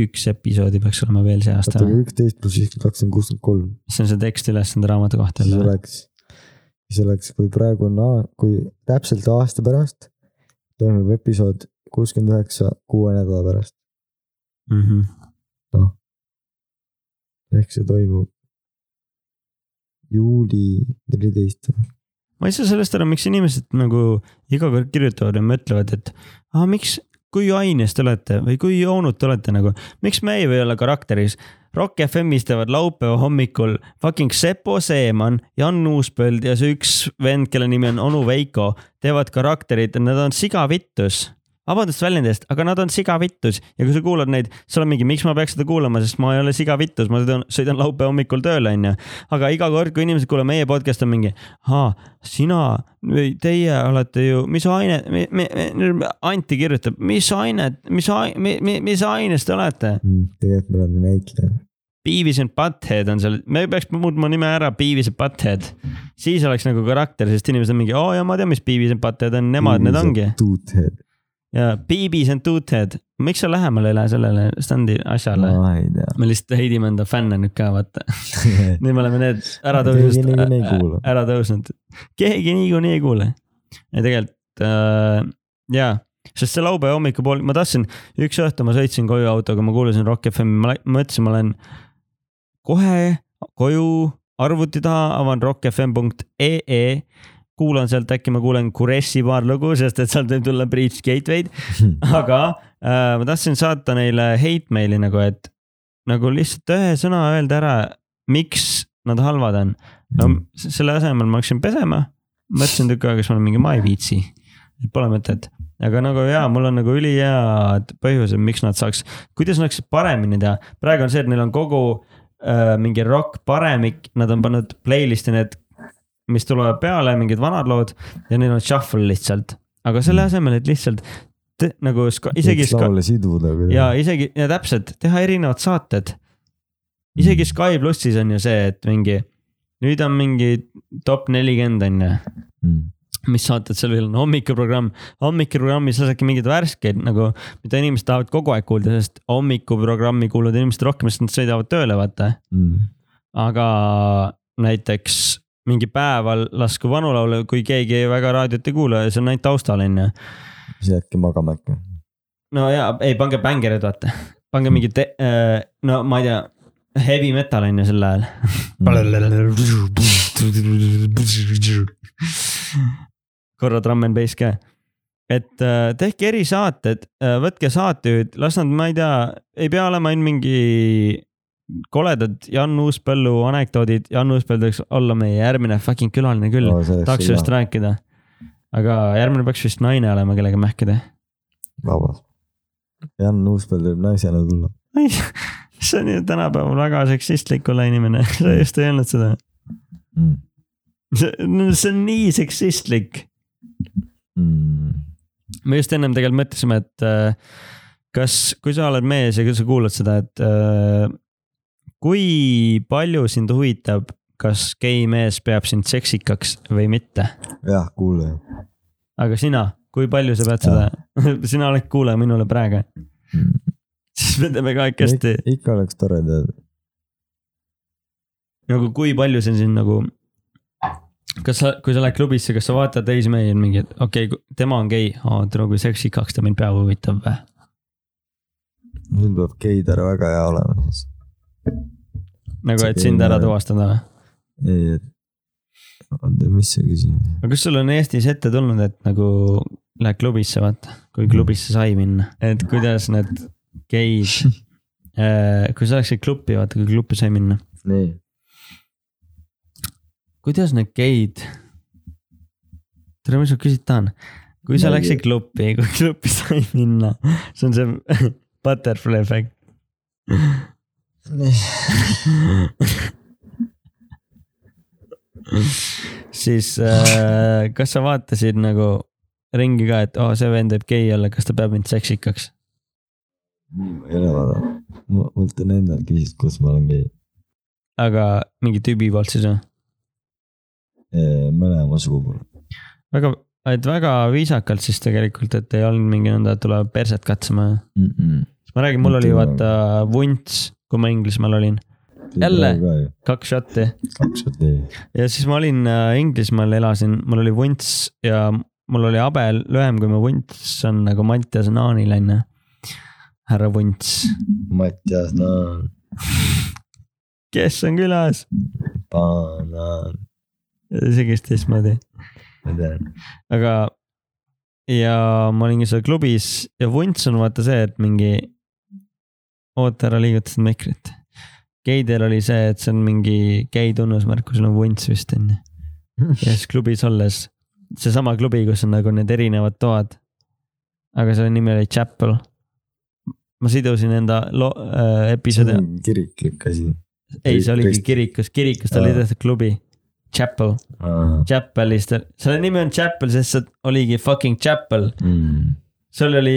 üks episoodi peaks olema veel see aasta oota, aga üksteist pluss viiskümmend kaks on kuuskümmend kolm. see on see tekstiülesande raamatu kohta siis oleks, siis oleks, kui praegu on, kui täpselt aasta pärast toimub episood kuuskümmend üheksa kuue nädala pärast, Mhm. ehk see toimub juuli neliteist. ma ei saa sellest aru, miks inimesed nagu iga kord kirjutavad ja mõtlevad, et ah, miks, kui aines te olete või kui joonud te olete nagu, miks me ei või olla karakteris. Rock FM-is teevad laupäeva hommikul fucking Sepo Seeman, Jan Uuspõld ja see üks vend, kelle nimi on onu Veiko, teevad karakterid, nad on sigavittus vabandust väljendi eest, aga nad on sigavittus ja kui sa kuulad neid, sa oled mingi, miks ma peaks seda kuulama, sest ma ei ole sigavittus, ma sõidan, sõidan laupäeva hommikul tööle, onju. aga iga kord, kui inimesed kuulevad meie podcast'i on mingi, aa, sina või teie olete ju, mis aine, Anti kirjutab, mis ainet, mis, mis aines te olete? tegelikult me oleme näitlejad. Beavis and Butthead on seal, me peaks muutma nime ära Beavis and Butthead. siis oleks nagu karakter, sest inimesed on mingi, oo ja ma tean, mis Beavis and Butthead on, nemad need ongi. Tuuthead, ja Beavis and Toothead, miks sa lähemale ei lähe sellele standi asjale? tea. me lihtsalt heidime enda fänne nüüd ka, vaata. [laughs] nüüd me oleme need ära tõusnud kuula., ära tõusnud. keegi niikuinii ei kuule. ja tegelikult äh, jaa, sest see laupäeva hommikupool, ma tahtsin, üks õhtu ma sõitsin koju autoga, ma kuulasin Rock FM-i, ma mõtlesin, ma lähen kohe koju arvuti taha, avan rockfm.ee kuulan sealt, äkki ma kuulen Kuressi paar lugu, sest et sealt võib tulla Breach Gateway'd, [laughs] aga äh, ma tahtsin saata neile hate maili nagu, et nagu lihtsalt ühe sõna öelda ära, miks nad halvad on. no s- selle asemel ma hakkasin pesema, mõtlesin tükk aega, siis ma olin mingi, ma ei viitsi, et pole mõtet. aga nagu jaa, mul on nagu ülihead põhjused, miks nad saaks, kuidas nad saaksid paremini teha. praegu on see, et neil on kogu äh, mingi rock paremik, nad on pannud playlist'i need, mis tulevad peale, mingid vanad lood ja neil on shuffle lihtsalt. aga selle asemel, et lihtsalt te, nagu isegi laule siduda. ja isegi ja täpselt teha erinevad saated. isegi Sky plussis on ju see, et mingi nüüd on mingi top nelikümmend on ju, Mm. mis saated seal veel on, hommikuprogramm, hommikuprogrammis lasedki mingeid värskeid nagu, mida inimesed tahavad kogu aeg kuulda, sest hommikuprogrammi kuulavad inimesed rohkem, sest nad sõidavad tööle, vaata. Mm. aga näiteks mingi päeval lasku vanulaule, kui keegi väga raadiot ei kuula ja see on ainult taustal on ju. siis jäädki magama äkki. no ja ei, pange bängerid, vaata, pange mingi te-, no ma ei tea, heavy metal on ju sel ajal. korra trumm and bass ka. et äh, tehke erisaated, võtke saatejuhid, las nad, ma ei tea, ei pea olema ainult mingi koledad Jan Uuspõllu anekdoodid, Jan Uuspõld võiks olla meie järgmine fucking külaline küll oh,, tahaks sellest rääkida. aga järgmine peaks vist naine olema, kellega mähkida. vabas. Jan Uuspõld võib naisena tulla. see on ju tänapäeval väga seksistlik olla inimene, [laughs] sa just ei öelnud seda. Mm. see see on nii seksistlik. Mm. me just ennem tegelikult mõtlesime, et äh, kas, kui sa oled mees ja kui sa kuulad seda, et äh, kui palju sind huvitab, kas gei mees peab sind seksikaks või mitte? jah, kuule. aga sina, kui palju sa pead seda, [laughs] sina oled kuulaja minule praegu, siis me teeme kahekesti, ikka oleks tore teada. nagu kui palju see on siin nagu. kas sa, kui sa lähed klubisse, kas sa vaatad teisi mehi, mingi, et okei okay,, tema on gei oh,, tule kui seksikaks ta mind peab, huvitav või? nüüd peab geitär väga hea olema siis. nagu, See et sind ära tuvastada või? ei, et oota, mis sa küsisid? aga kas sul on Eestis ette tulnud, et nagu lähed klubisse, vaata, kui klubisse sai minna, et kuidas need geid, [laughs] kui sa läksid klubi, vaata, kui klubi sai minna, nii. kuidas need geid, tere, mis ma küsida tahan, kui sa läksid klubi, kui klubi [laughs] sai minna, see on see [laughs] butterfly efekt. Siis äh, kas sa vaatasid nagu ringi ka, et oh, see vend võib gei olla, kas ta peab mind seksikaks? ma ei ole vaadanud. mult on endal küsitud, kus ma olen gei. aga mingi tüübi poolt siis või? mõlema sugu poole. väga, et väga viisakalt siis tegelikult, et ei olnud mingi nõnda, et tuleb perset katsuma. ma räägin, mul oli vaata vunts, kui ma Inglismaal olin, Jälle? kaks šotti kaks neli. ja siis ma olin äh, Inglismaal, elasin, mul oli vunts ja mul oli habe lühem, kui mu vunts on nagu Mattias Naanil onju. härra vunts, Mattias Naan, kes on külas? banaan, isegi teistmoodi, ma tean. aga ja ma olingi seal klubis ja vunts on vaata see, et mingi oota ära liigutasid mikrit. geidel oli see, et see on mingi gei tunnusmärk, kui sul on vunts vist onju. ja siis klubis olles, seesama klubi, kus on nagu need erinevad toad. aga selle nimi oli Chapel. ma sidusin enda lo- äh, episoodi, kiriklik asi. ei, see oligi Krist- kirikus, kirikust oli tehtud klubi. Chapel, Chapelist, selle nimi on Chapel, sest see oligi fucking chapel. Mm. seal oli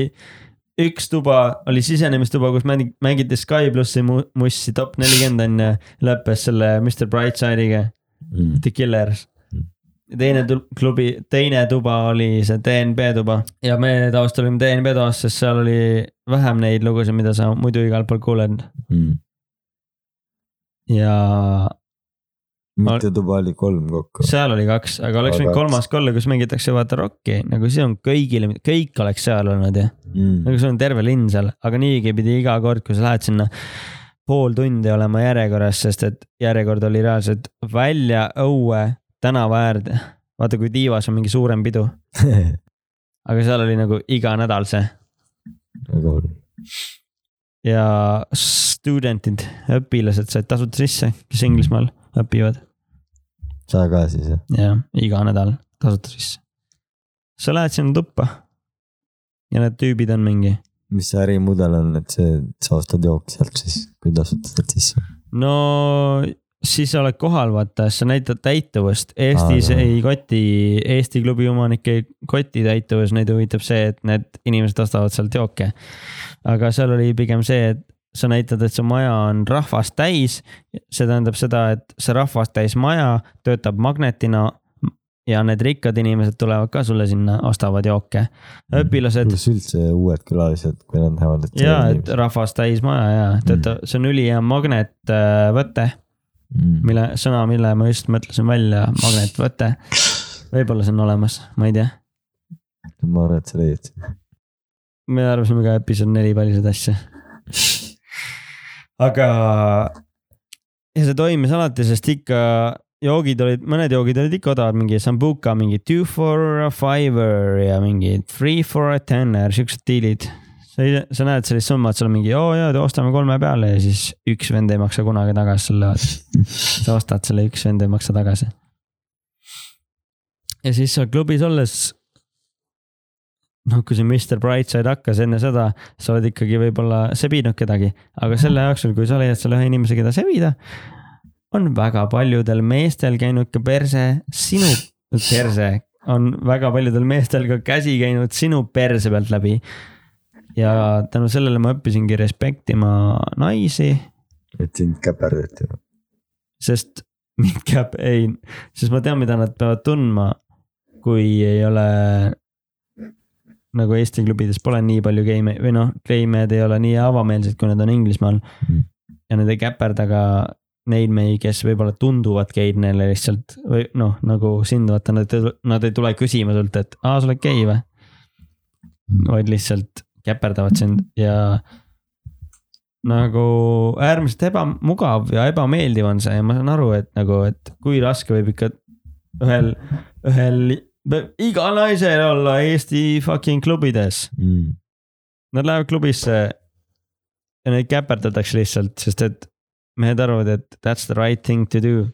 üks tuba, oli sisenemistuba, kus mängi- mängiti Sky plussi mu- mussi top nelikümmend on ju, lõppes selle Mr Brightside'iga, Mm. The Killers Mm.. teine tu- klubi, teine tuba oli see DNB tuba ja me tavaliselt olime DNB toas, sest seal oli vähem neid lugusid, mida sa muidu igal pool kuuled Mm. ja mitu tuba oli, kolm kokku? seal oli kaks, aga oleks võinud kolmas ka olla, kus mängitakse vaata rokki, nagu see on kõigile, kõik oleks seal olnud ju. Mm. nagu sul on terve linn seal, aga niigi pidi iga kord, kui sa lähed sinna pool tundi olema järjekorras, sest et järjekord oli reaalselt välja õue tänava äärde. vaata, kui tiivas on mingi suurem pidu, [laughs] aga seal oli nagu iga nädal see väga hull. ja studentid, õpilased said tasuta sisse, kes Inglismaal õpivad sa ka siis jah? ja iga nädal tasuta sisse. sa lähed sinna tuppa ja need tüübid on mingi mis see ärimudel on, et see, sa ostad jooki sealt siis, kui tasud sealt sisse? no siis sa oled kohal, vaata, sa näitad täituvust. Eestis Aa, ei koti, Eesti klubi omanik ei koti täituvus, neid huvitab see, et need inimesed ostavad sealt jooke. aga seal oli pigem see, et sa näitad, et see maja on rahvast täis. see tähendab seda, et see rahvast täis maja töötab magnetina ja need rikkad inimesed tulevad ka sulle sinna, ostavad jooke. õpilased kuidas üldse uued külalised, kui nad näevad, et ja, et rahvast täis maja ja töötab, see on ülihea magnetvõte mm. mille, sõna, mille ma just mõtlesin välja, magnetvõte. võib-olla see on olemas, ma ei tea. ma arvan, et sa leiad. me arvasime ka episood neli palju seda asja. Aga ja see toimis alati, sest ikka joogid olid, mõned joogid olid ikka odavad, mingi sambuka, mingi two for a fiver ja mingi three for a tenner, siuksed diilid. sa sa näed sellist summat, seal on mingi oo jaa, ostame kolme peale ja siis üks vend ei maksa kunagi tagasi sulle. sa ostad selle, üks vend ei maksa tagasi. ja siis seal klubis olles noh, kui see Mr Brightside hakkas enne seda, sa oled ikkagi võib-olla sebinud kedagi, aga selle jooksul, kui sa leiad selle ühe inimese, keda sebida, on väga paljudel meestel käinud ka perse sinu, perse, on väga paljudel meestel ka käsi käinud sinu perse pealt läbi. ja tänu sellele ma õppisingi respektima naisi, et sind käperdati. sest mind käib, ei, sest ma tean, mida nad peavad tundma, kui ei ole nagu Eesti klubides pole nii palju game'e või noh, game'id ei ole nii avameelsed, kui nad on Inglismaal. Mm. ja nad ei käperda ka neid mehi, kes võib-olla tunduvad geid neile lihtsalt või noh, nagu sind vaata, nad, nad ei tule küsima sult, et aa, sa oled gei või, vaid lihtsalt käperdavad sind ja nagu äärmiselt ebamugav ja ebameeldiv on see. Ja ma saan aru, et nagu, et kui raske võib ikka ühel, ühel, iga naisel olla Eesti fucking klubides. mm.. Nad lähevad klubisse ja neid käperdatakse lihtsalt, sest et mehed arvavad, et that's the right thing to do.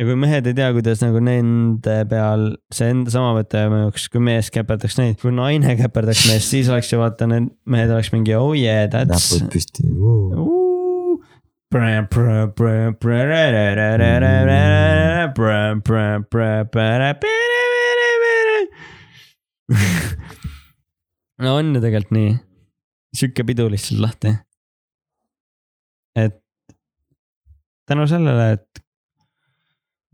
ja kui mehed ei tea, kuidas nagu nende peal see enda samavõte mõjuks, kui mees käperdaks neid, kui naine käperdaks meest, siis oleks ju vaata, need mehed oleks mingi oh yeah, that's. näpud püsti wow.. No on ju tegelikult nii, sihuke pidu lihtsalt lahti. et tänu sellele, et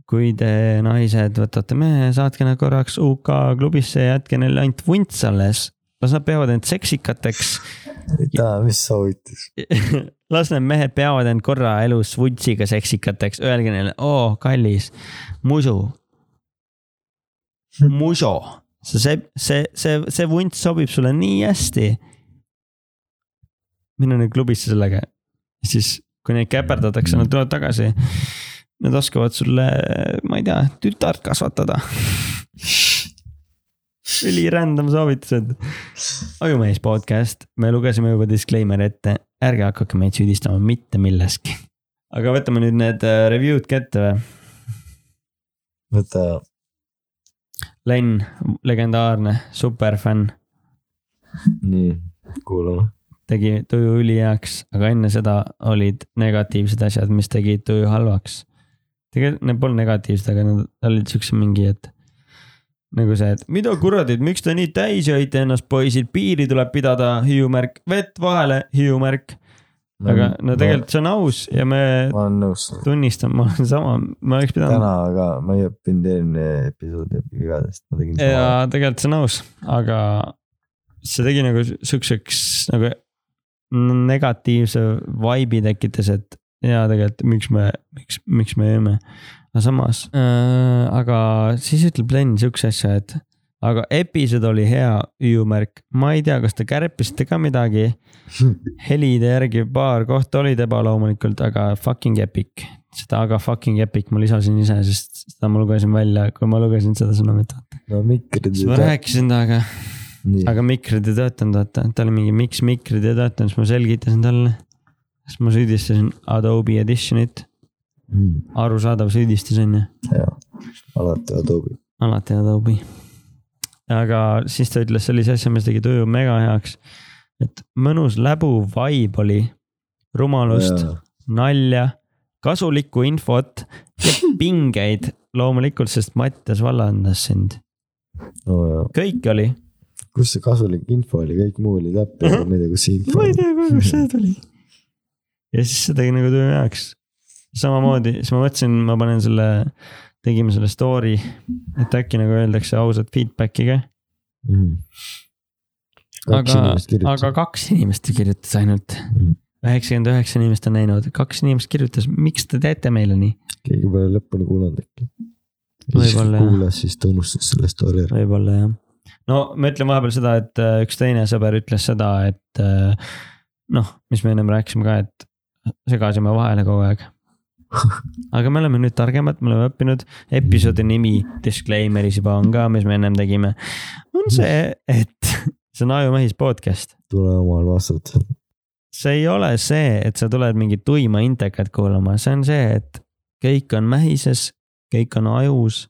kui te naised võtate mehe, saatke nad korraks UK klubisse ja jätke neile ainult vunts alles, las nad peavad end seksikateks taha, mis soovitus. [laughs] las need mehed peavad end korra elus vuntsiga seksikateks, öelge neile, oo kallis, musu. [laughs] muso, see, see, see, see, vunts sobib sulle nii hästi. mine nüüd klubisse sellega, siis kui neid käperdatakse, nad tulevad tagasi. Nad oskavad sulle, ma ei tea, tütart kasvatada. [laughs] üli random soovitused. ajumees podcast, me lugesime juba disclaimer'i ette, ärge hakake meid süüdistama mitte milleski. aga võtame nüüd need äh, review'd kätte või? võta, Len, legendaarne, superfänn, nii, kuulame. tegi tuju üliheaks, aga enne seda olid negatiivsed asjad, mis tegid tuju halvaks. tegelikult need polnud negatiivsed, aga nad olid siukse mingi, et nagu see, et mida kuradit, miks te nii täis jõite ennast, poisid, piiri tuleb pidada, hiiumärk, vett vahele, hiiumärk. aga no tegelikult see on aus ja me ma olen nõus. tunnistan, ma olen sama, ma oleks pidanud täna ka, ma ei õppinud eelmine episood vigadest, ma tegin ja tegelikult see on aus, aga see tegi nagu siukseks nagu negatiivse vibe'i tekitas, et ja tegelikult miks me, miks, miks me jõime. Aga samas äh,, aga siis ütleb Len siukse asja, et aga episood oli hea, hüüumärk, ma ei tea, kas te kärpisite ka midagi. [laughs] helide järgi paar kohta olid ebaloomulikult, aga fucking epic. seda aga fucking epic ma lisasin ise, sest seda ma lugesin välja, kui ma lugesin seda sõnumit. no mikrid. siis ma rääkisin temaga, aga mikrid ei töötanud, vaata, ta oli mingi, miks mikrid ei töötanud, siis ma selgitasin talle. siis ma süüdistasin Adobe Editionit, Mm, arusaadav süüdistus on ju, hea, alati Adobe. alati Adobe. aga siis ta ütles sellise asja, mis tegi tuju mega heaks. et mõnus läbu vibe oli, rumalust, nalja, kasulikku infot ja [laughs] pingeid loomulikult, sest Mattias vallandas sind, no kõik oli. kus see kasulik info oli, kõik muu oli aga ma ei tea, kus see info ma ei. tea, kust see tuli. ja siis see tegi nagu töö heaks. samamoodi, siis ma mõtlesin, ma panen selle, tegime selle story, et äkki nagu öeldakse ausat feedback'i ka. Mm. aga aga kaks inimest kirjutas ainult Mm.. üheksakümmend üheksa inimest on näinud, kaks inimest kirjutas, miks te teete meile nii? keegi pole lõpuni kuulanud äkki. Võib-olla, jah. kuulas, siis ta unustas selle story ära. võib-olla jah. no ma ütlen vahepeal seda, et äh, üks teine sõber ütles seda, et äh, noh, mis me ennem rääkisime ka, et segasime vahele kogu aeg. [laughs] aga me oleme nüüd targemad, me oleme õppinud, episoodi nimi disclaimer'is juba on ka, mis me ennem tegime. on see, et [laughs] see on Ajumehis podcast. tule omal vastutusel. see ei ole see, et sa tuled mingit tuima intekat kuulama, see on see, et kõik on mähises, kõik on ajus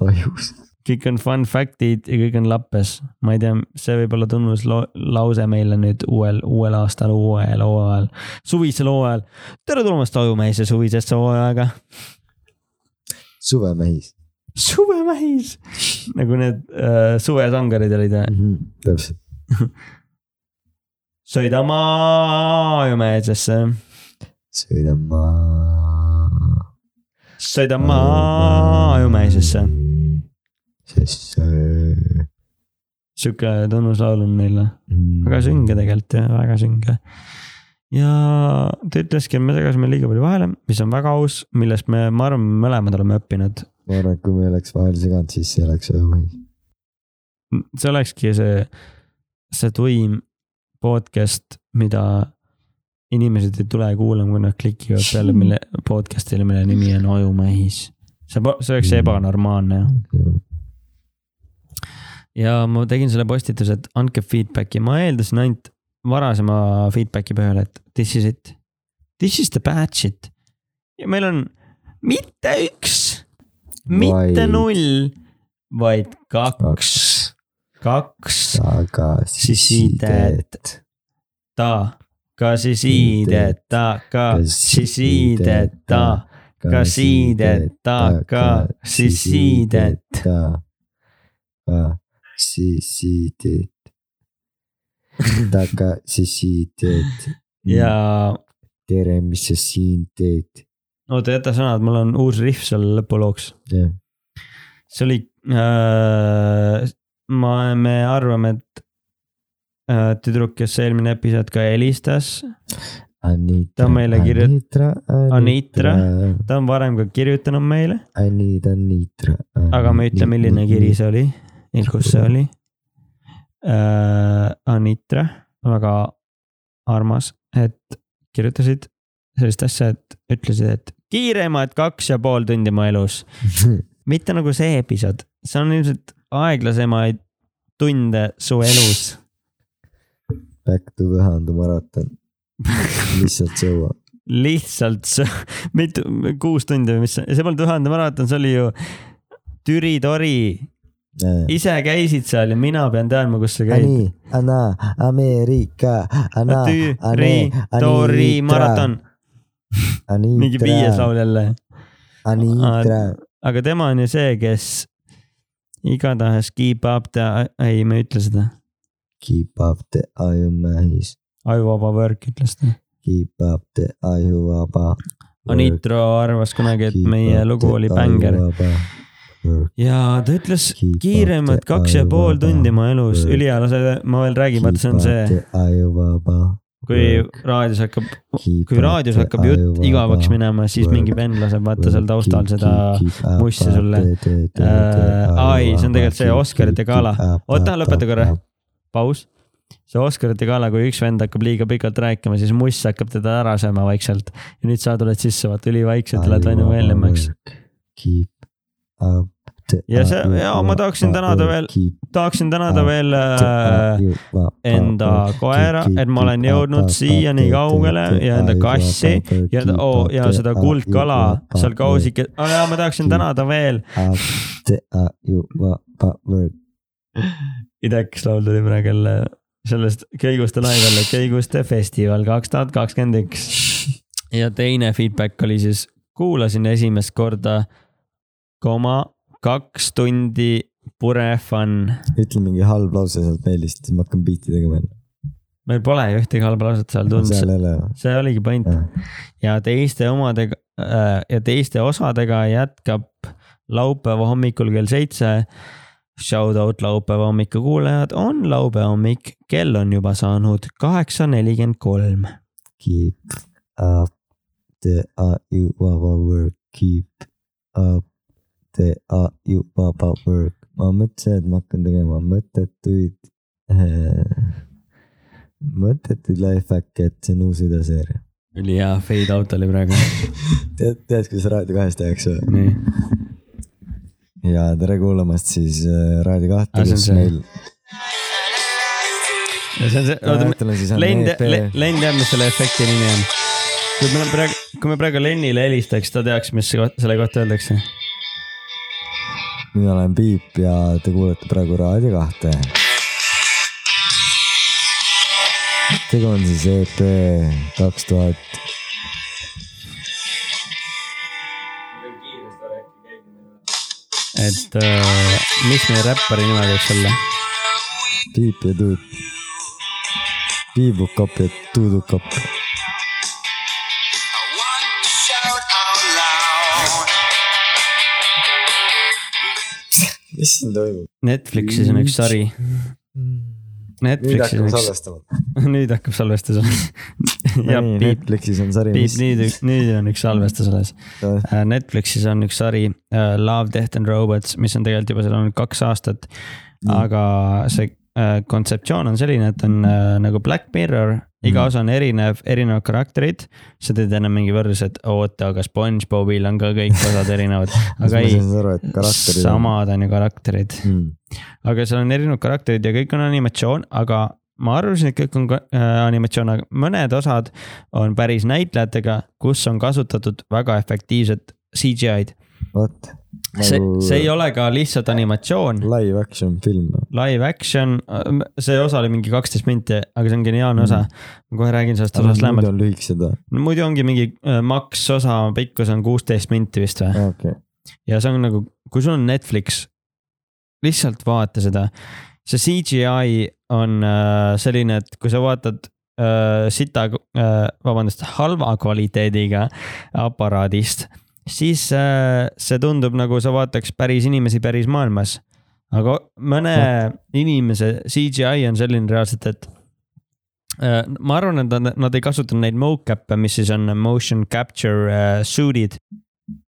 ajus. Kõik on fun fact'id ja kõik on lappes. ma ei tea, see võib olla tunnuslause meile nüüd uuel, uuel aastal, uuel hooajal, suvisel hooajal. tere tulemast Ajumehise suvisesse hooaega. suvemehis suvemehis, nagu need äh, suvesangarid olid või? mm. -hmm. täpselt, [laughs] sõidame Ajumehesesse, sõidan ma. sõidame Ajumehesesse. Sest see. sihuke tunnuslaul on neil, Mm. väga sünge tegelikult ja väga sünge. ja ta ütleski, et me segasime liiga palju vahele, mis on väga aus, millest me, ma arvan, mõlemad oleme õppinud. ma arvan, et kui me ei oleks vahele seganud, siis see oleks õhumõis. see olekski see, see tuim podcast, mida inimesed ei tule kuulama, kui nad klikivad peale, mille [laughs] podcast'ile, mille nimi on Ajumehis. see, see oleks ebanormaalne ju. Ja ma tegin selle postituse, et andke feedback'i, ma eeldasin ainult varasema feedback'i peale, et this is it. This is the bad shit. ja meil on mitte üks, mitte Vaid- null, vaid kaks, kaks tagasisidet. tagasisidet, tagasisidet, tagasisidet, tagasisidet. Tagasisidet. [laughs] tagasisidet. ja tere, mis sa siin teed? oota, jäta sõnad, mul on uus rihv seal lõpulooks. jah, see oli äh,, ma, me arvame, et äh, tüdruk, kes eelmine episood ka helistas, Anitra. Ta meile kirjut- Anitra, Anitra. ta on varem ka kirjutanud meile, Anita, Anitra. aga ma ei ütle, milline kiri see oli, kus see oli äh,. Anitra, väga armas, et kirjutasid sellist asja, et ütlesid, et kiiremad kaks ja pool tundi mu elus, [laughs] mitte nagu see episood, see on ilmselt aeglasemaid tunde su elus. Back to Võhandu maraton. lihtsalt sõua. [laughs] lihtsalt see, mitu, kuus tundi või mis, see polnud tuhande maraton, see oli ju Türi tori, ise käisid seal ja mina pean teadma, kus sa käid. Anna, Ameerika, Anna, Türi tori maraton, mingi viies laul jälle, aga tema on ju see, kes igatahes keep up the, ei, ma ei ütle seda, keep up the ajumehis, ajuvaba work ütles ta. keep up the ajuvaba. Anitro arvas kunagi, et meie lugu oli bängar ja ta ütles kiiremad kaks ja pool tundi mu elus, ülihea lase, ma veel räägin, vaata see on see, kui raadios hakkab, kui raadios hakkab jutt igavaks minema, siis mingi vend laseb vaata seal taustal seda mussi sulle. Äh, ai, see on tegelikult see Oscarite gala. Oota, lõpeta korra. paus. see Oscarite gala, kui üks vend hakkab liiga pikalt rääkima, siis muss hakkab teda ära sööma vaikselt. ja nüüd sa tuled sisse, vaata ülivaikselt, lähed väinu väljemaks. Keep up the Ja see- ja ma tahaksin tänada veel- tahaksin tänada veel äh, enda koera, et ma olen jõudnud siia nii kaugele ja enda kassi ja, oh, ja seda kuldkala seal kausike, ja ma tahaksin tänada veel. idekas laul tuli praegu jälle sellest Köiguste laivale, Köiguste festival kaks tuhat kakskümmend üks. ja teine feedback oli siis, kuulasin esimest korda koma kaks tundi pure fun. ütle mingi halb lause sealt mailist, siis ma hakkan biiti tegema. meil pole ju ühtegi halba lauset seal tulnud, ole. see oligi point ja teiste omadega äh, ja teiste osadega jätkab laupäeva hommikul kell seitse. Shout out laupäeva hommiku kuulajad, on laupäeva hommik, kell on juba saanud kaheksa nelikümmend kolm. Keep up the ajuvaba work, keep up the ajuvaba work. ma mõtlesin, et ma hakkan tegema mõttetuid äh,, mõttetuid lifehack'e, et see on uus videoseeria. ülihea fade out oli praegu. [laughs] tead, tead, kuidas Raadio kahes tehakse või? ja tere kuulamast siis äh, Raadio kahte, Ah, kus meil. ja see on see, oota, on Len, Len teab, mis selle efekti nimi on. kui me praegu, kui me praegu Lenile helistaks, ta teaks, mis selle kohta öeldakse. Mina olen Piip ja te kuulete praegu Raadio kahte. tegu on siis EP kaks tuhat et äh, mis meie räppari nime võiks olla? Piip ja Tuut. Piibukopp ja Tuudukopp. Mis siin toimub? Netflixis on üks sari. nüüd Netflixis on üks, salvestama. [laughs] nüüd hakkab salvestus olema. ja nii, piip, Netflixis on sari, piip, nüüd, nüüd on üks salvestus alles. Netflixis on üks sari uh, Love, Death and Robots, mis on tegelikult juba seal olnud kaks aastat. Mm. aga see uh, kontseptsioon on selline, et on uh, nagu Black Mirror, iga Mm. osa on erinev, erinevad karakterid. sa teed enam mingi võrdlus, et oota, aga SpongeBobil on ka kõik osad erinevad, [laughs] aga ei samad on ju karakterid, mm.. aga seal on erinevad karakterid ja kõik on animatsioon, aga ma arvasin, et kõik on äh, animatsioon, aga mõned osad on päris näitlejatega, kus on kasutatud väga efektiivset CGI-d. see, Nagu see ei ole ka lihtsalt animatsioon, live action film. live action, see osa oli mingi kaksteist minti, aga see on geniaalne osa. ma kohe räägin sellest osast muidu lähemalt. on lühikesed või? no muidu ongi mingi äh, maks osa pikkus on kuusteist minti vist või? okei. ja see on nagu, kui sul on Netflix, lihtsalt vaata seda. see CGI on äh, selline, et kui sa vaatad äh, sita äh,, vabandust, halva kvaliteediga aparaadist, siis äh, see tundub nagu sa vaataks päris inimesi päris maailmas. aga mõne inimese CGI on selline reaalselt, et äh, ma arvan, et nad, nad ei kasuta neid mocap'e, mis siis on motion capture äh, suit'id,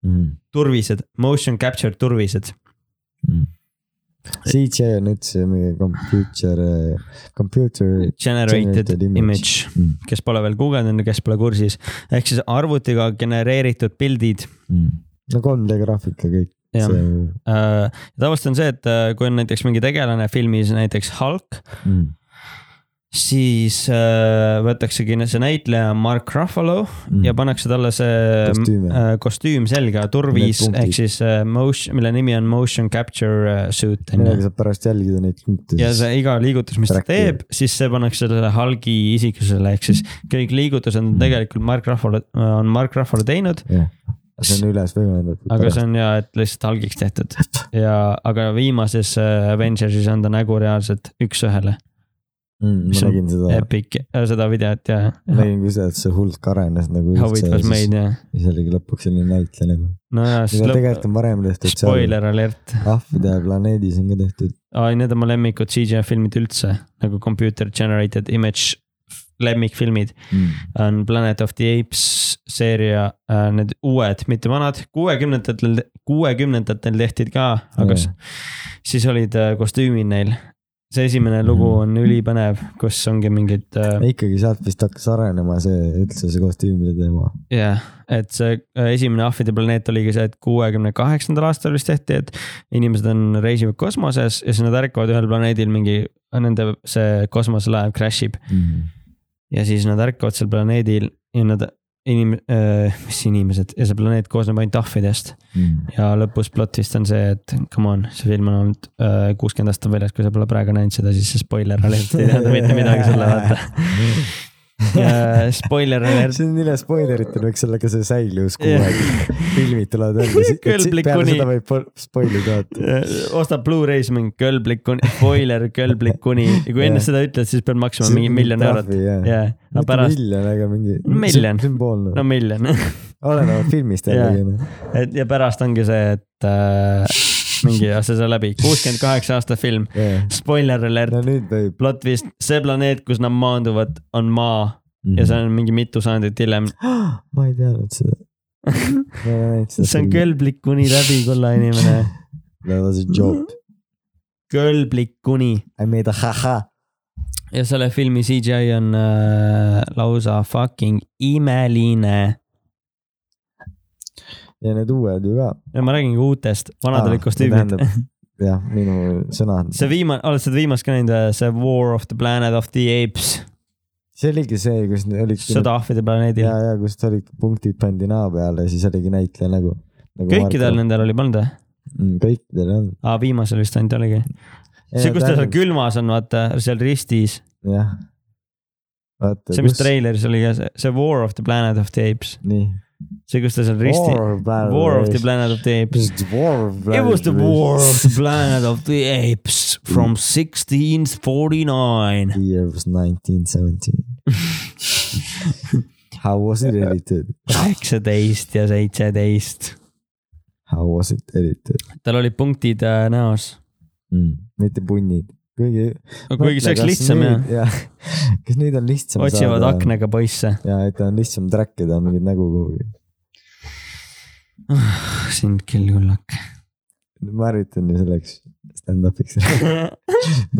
Mm. turvised, motion capture turvised. CGI on üldse mingi computer, computer. Generated Generated image. image, Mm. kes pole veel guugeldanud kes pole kursis, ehk siis arvutiga genereeritud pildid Mm. no 3D graafika kõik. jah see äh,. tavaliselt on see, et äh, kui on näiteks mingi tegelane filmis, näiteks Hulk, mm. Siis äh, võetaksegi see näitleja Mark Ruffalo Mm. ja pannakse talle see Kostüümi. äh, kostüüm selga, punktid. ehk siis äh, motion, mille nimi on motion capture äh, suit millega saab pärast jälgida neid punkte. ja see iga liigutus, mis ta Track'i. teeb, siis see pannakse sellele Hulgi isiksusele, ehk siis kõik liigutused on tegelikult Mark Ruffalo, on Mark Ruffalo teinud, jah, see on üles võimendatud. aga see on ja, et lihtsalt Hulgiks tehtud [laughs] ja, aga viimases äh, Avengersis on ta nägu reaalselt üks-ühele, mm,. ma nägin seda, epic, seda videot ja. nägin ka seda, et see hulk arenes nagu How it was made ja, ja see oligi lõpuks selline näitleja nagu. no ja siis seda lõpp, tegelikult on varem tehtud spoiler alert, ahvide planeedis on ka tehtud. aa need on mu lemmikud CGI filmid üldse nagu computer generated image lemmikfilmid Mm. on Planet of the Apes seeria, need uued, mitte vanad, kuuekümnendatel, kuuekümnendatel tehti ka, aga Jaa. s- siis olid äh, kostüümid neil. See esimene lugu Mhm. on ülipõnev, kus ongi mingid äh, ikkagi sealt vist hakkas arenema see üldse see kostüümide teema. jah, et see äh, esimene ahvide planeet oligi see, et kuuekümne kaheksandal aastal vist tehti, et inimesed on, reisivad kosmoses ja siis nad ärkavad ühel planeedil mingi, nende see kosmoselaev crash ib Mm. ja siis nad ärkavad seal planeedil ja nad inim- äh, [laughs] mis inimesed ja see planeet koosneb ainult ahvidest Mm. ja lõpus plot twist on see, et come on, see film on olnud äh, kuuskümmend aastat väljas, kui sa pole praegu näinud seda, siis see spoiler alert ei tähenda mitte midagi sulle vaata. [laughs] [laughs] spoiler alert, see on üle spoileritel võiks olla ka see säilivus Jah. aega. filmid tulevad välja, peale seda võib po- spoilida ostab Blu-ray's mingi kõlblik kuni, spoiler kõlblik kuni ja kui enne seda ütled, siis pead maksma mingi miljon eurot. jah, aga pärast, miljon, aga mingi Miljon. no miljon [laughs] olenevalt filmist jällegi noh. et ja pärast ongi see, et äh, mingi aasta sai läbi, kuuskümmend kaheksa aasta film, jah, spoiler alert no, plot twist, see planeet, kus nad maanduvad, on maa ja see on mingi mitu sajandit hiljem. [gasps] ma ei teadnud seda. [laughs] see on. kõlblik kuni läbi, kulla inimene, That was a joke. kõlblik kuni I made a ha-ha. ja selle filmi CGI on äh, lausa fucking imeline. Ja need uued ju ka. ja ma räägingi uutest, vanad olid kostüümid jah, minu sõnad. see viimane, oled seda viimast ka näinud, see War of the Planet of the Apes, see oligi see, kus olid. sõda ahvide planeedil ja, ja kus olid punktid pandi naa peale ja siis oligi näitleja nägu, nagu. kõikidel nendel oli polnud või? mm,. kõikidel on. aa, viimasel vist ainult oligi. see, kus ta seal külmas on, vaata seal ristis, jah. see, mis treileris oli ka see, see War of the Planet of the Apes, nii. see, kus ta seal risti, War of the Planet of the Apes. It was the war of the planet of the apes from 1649. The year was nineteen seventeen. [laughs] How was it edited? kaheksateist ja seitseteist. How was it edited tal olid punktid äh, näos, mm.? mitte punnid. kuigi. kuigi see oleks lihtsam jah. jah. kas nüüd on lihtsam otsivad aknaga poisse. ja et on lihtsam track ida mingit nägu kuhugi. sind küll kullak. ma harjutan ju selleks stand-up'iks.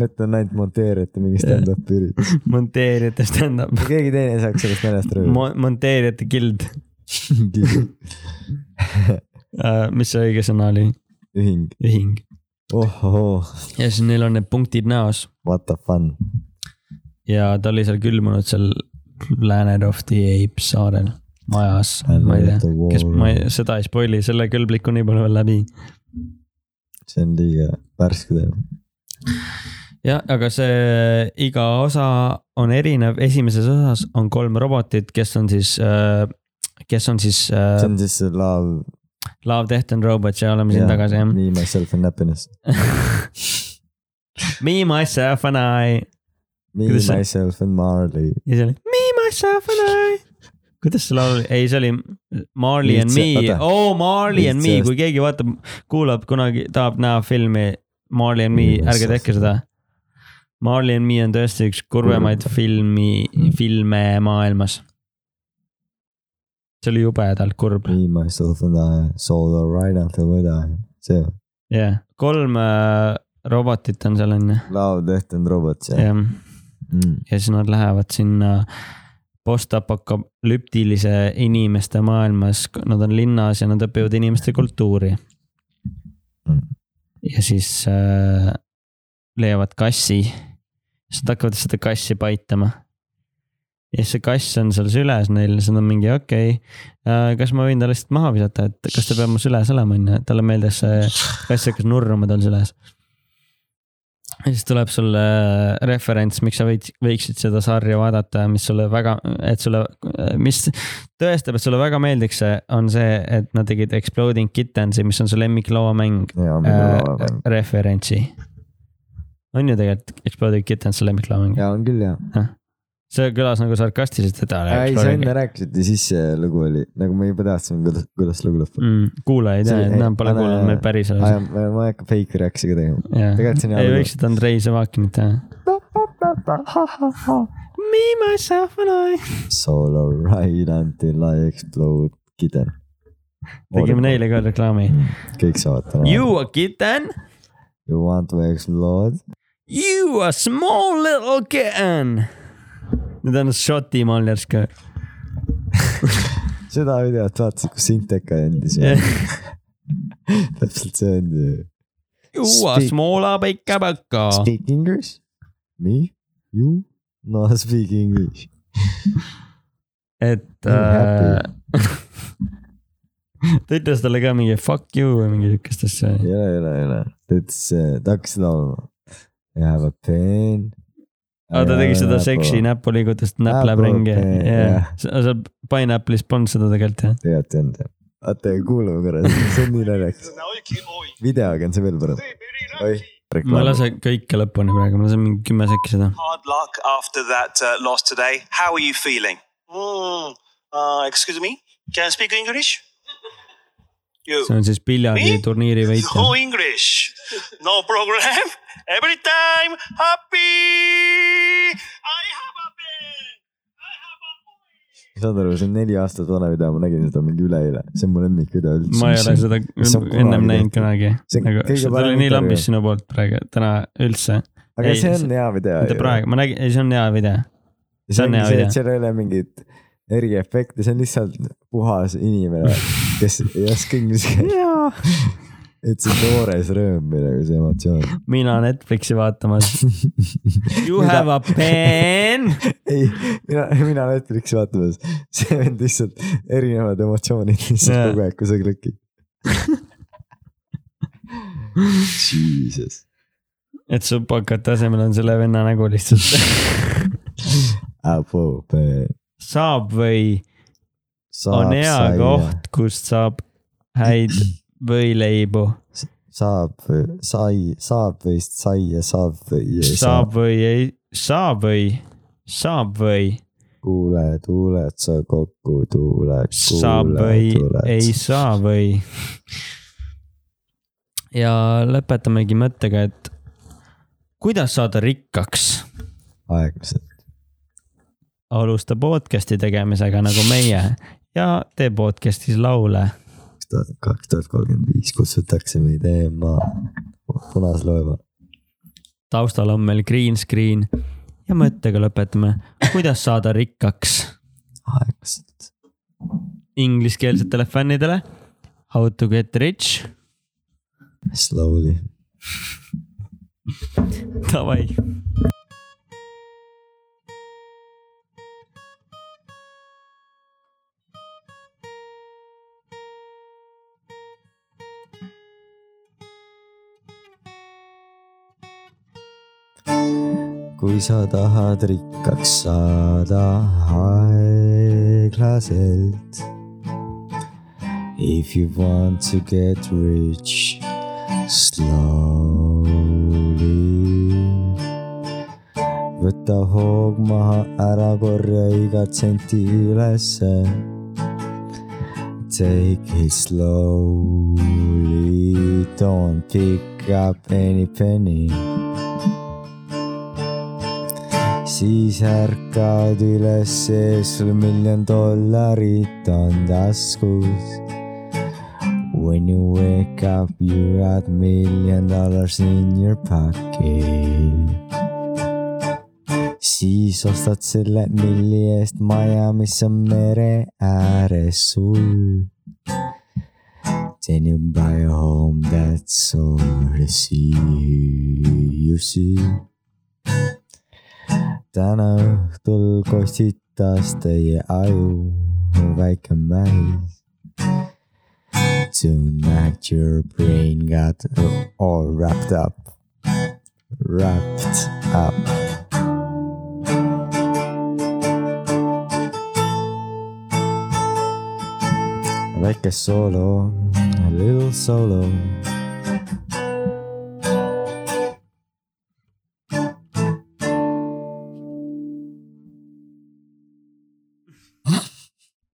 et on ainult monteerijate mingi stand-up'i üritus. monteerijate stand-up. keegi teine ei saaks sellest naljast aru. Mo-, monteerijate gild. [laughs] [laughs] mis see õige sõna oli? ühing, ühing. Ja siis neil on need punktid näos what the fun. ja ta oli seal külmunud seal Planet of the Apes saarel majas, ma ei tea, kes, ma ei, seda ei spoil'i, selle kõlblikuni pole veel läbi. see on liiga värske teema. jah, aga see iga osa on erinev, esimeses osas on kolm robotit, kes on siis, kes on siis see uh, on siis see love. Love, Death and Robots ja oleme siin tagasi jah. Me, myself and happiness. [laughs] Me, myself and I Me, myself and Marley. ja see oli Me, myself and I. kuidas see laul oli, ei, see oli Marley and Lihtsalt- me, oota. oh Marley and me, kui keegi vaatab, kuulab kunagi, tahab näha filmi Marley and me, ärge tehke seda. Marley and me on tõesti üks kurvemaid filmi, filme maailmas. See oli jubedalt kurb, Me, myself and I, solo right until we die. see, jah yeah., kolm äh, robotit on seal on ju, Love, Death and Robots jah jah, mm.. ja siis nad lähevad sinna postapokalüptilise inimeste maailmas, nad on linnas ja nad õpivad inimeste kultuuri. Mm. ja siis äh, leiavad kassi, siis nad hakkavad seda kassi paitama. Ja siis see kass on seal süles neil, siis nad on mingi okei okay,, kas ma võin ta lihtsalt maha visata, et kas ta peab mu süles olema, onju, talle meeldis see kass hakkas nurruma tal süles. ja siis tuleb sulle referents, miks sa võid, võiksid seda sarja vaadata, mis sulle väga, et sulle, mis tõestab, et sulle väga meeldiks see, on see, et nad tegid Exploding Kittensi, mis on su lemmikloomäng ja, äh, referentsi. on ju tegelikult Exploding Kittens on lemmiklooming? ja on küll jah. See kõlas nagu sarkastiliselt, et ei, sa enne rääkisid ja siis see lugu oli, nagu ma juba teadsin, kuidas, kuidas lugu lõpeb. mm,. kuulaja ei tea nad pole kuulanud meil päris elus. ma ei hakka fake ka tegema. tegelikult see on hea ei võiksid Andrei Sevakinit teha. Me, myself and I. Solo ride until I explode kitten. tegime neile ka reklaami. kõik saavad täna. You a kitten, You want to explode? you a small little kitten. Need on Šoti maljers ka. [laughs] seda videot vaatasid, kus Inteka andis [laughs] täpselt see on ju. You a Speak- small pikka-pikka. Speak english? Me? You? No speak english. et äh,. [laughs] ta ütles talle ka mingi fuck you või mingi siukest asja. ei ole, ei ole, ei ole. ta ütles, ta hakkas laulma. I have a pen. Aga ta tegi seda seksi. näpuliigutust, näpp läheb ringi, seal Pineapple'is polnud seda tegelikult jah. tegelikult ei olnud jah. oota, kuulame korra, [laughs] see on nii naljakas. videoga on see veel parem. oih. ma ei lase kõike lõpuni praegu, ma lasen mingi kümme sekki seda. hard luck after that uh, loss today. How are you feeling? Mm, uh, excuse me, can I speak English? You. see on siis piljarditurniiri võitja No English. No problem. Every time happy. I have a pen. I have a pen. saad aru, see on neli aastat vana video, ma nägin seda mingi üleeile, see on mu lemmikvideo üldse. ma ei ole seda ennem näinud kunagi. See on nagu see oli nii lambis sinu poolt praegu, täna üldse. aga ei, see on hea video. mitte praegu, ma nägin, ei see on hea video. see on hea video. seal ei ole mingit eriefekti, see on lihtsalt puhas inimene, kes ei oska inglise keelt. et see toores rõõm või nagu see emotsioon. mina Netflixi vaatamas. You have a pen. ei, mina, mina Netflixi vaatamas, see on lihtsalt erinevad emotsioonid lihtsalt kogu aeg, kui sa klikid. Jesus. et supakate asemel on selle venna nägu lihtsalt. Apple pen. Saab või on hea koht, kust saab häid võileibu. saab, sai, saab või saia, saab või ei saa. saab või ei, saab või, saab või, kuule, tuled sa kokku, tuled. saab või ei saa või. ja lõpetamegi mõttega, et kuidas saada rikkaks? aeglaselt. Alusta podcast'i tegemisega nagu meie ja tee podcast'is laule. kaks tuhat, kolmkümmend viis kutsutakse meid EMA punaslaeva. taustal on meil green screen ja mõttega lõpetame, kuidas saada rikkaks aeglaselt. ingliskeelsetele fännidele. How to get rich, Slowly. davai. Kui sa tahad rikkaks saada aeglaselt. If you want to get rich slowly. võta hoog maha, ära korja igat senti ülesse. Take it slowly, don't pick up any penny siis ärkad üles, sul miljon dollarit on taskus. When you wake up you got million dollars in your pocket. siis ostad selle milli eest maja, mis on mere ääres sul. Then you buy a home that's over the sea, you see täna õhtul kostitas teie aju väike mähis. Tonight your brain got all wrapped up, wrapped up. väike soolo, a little solo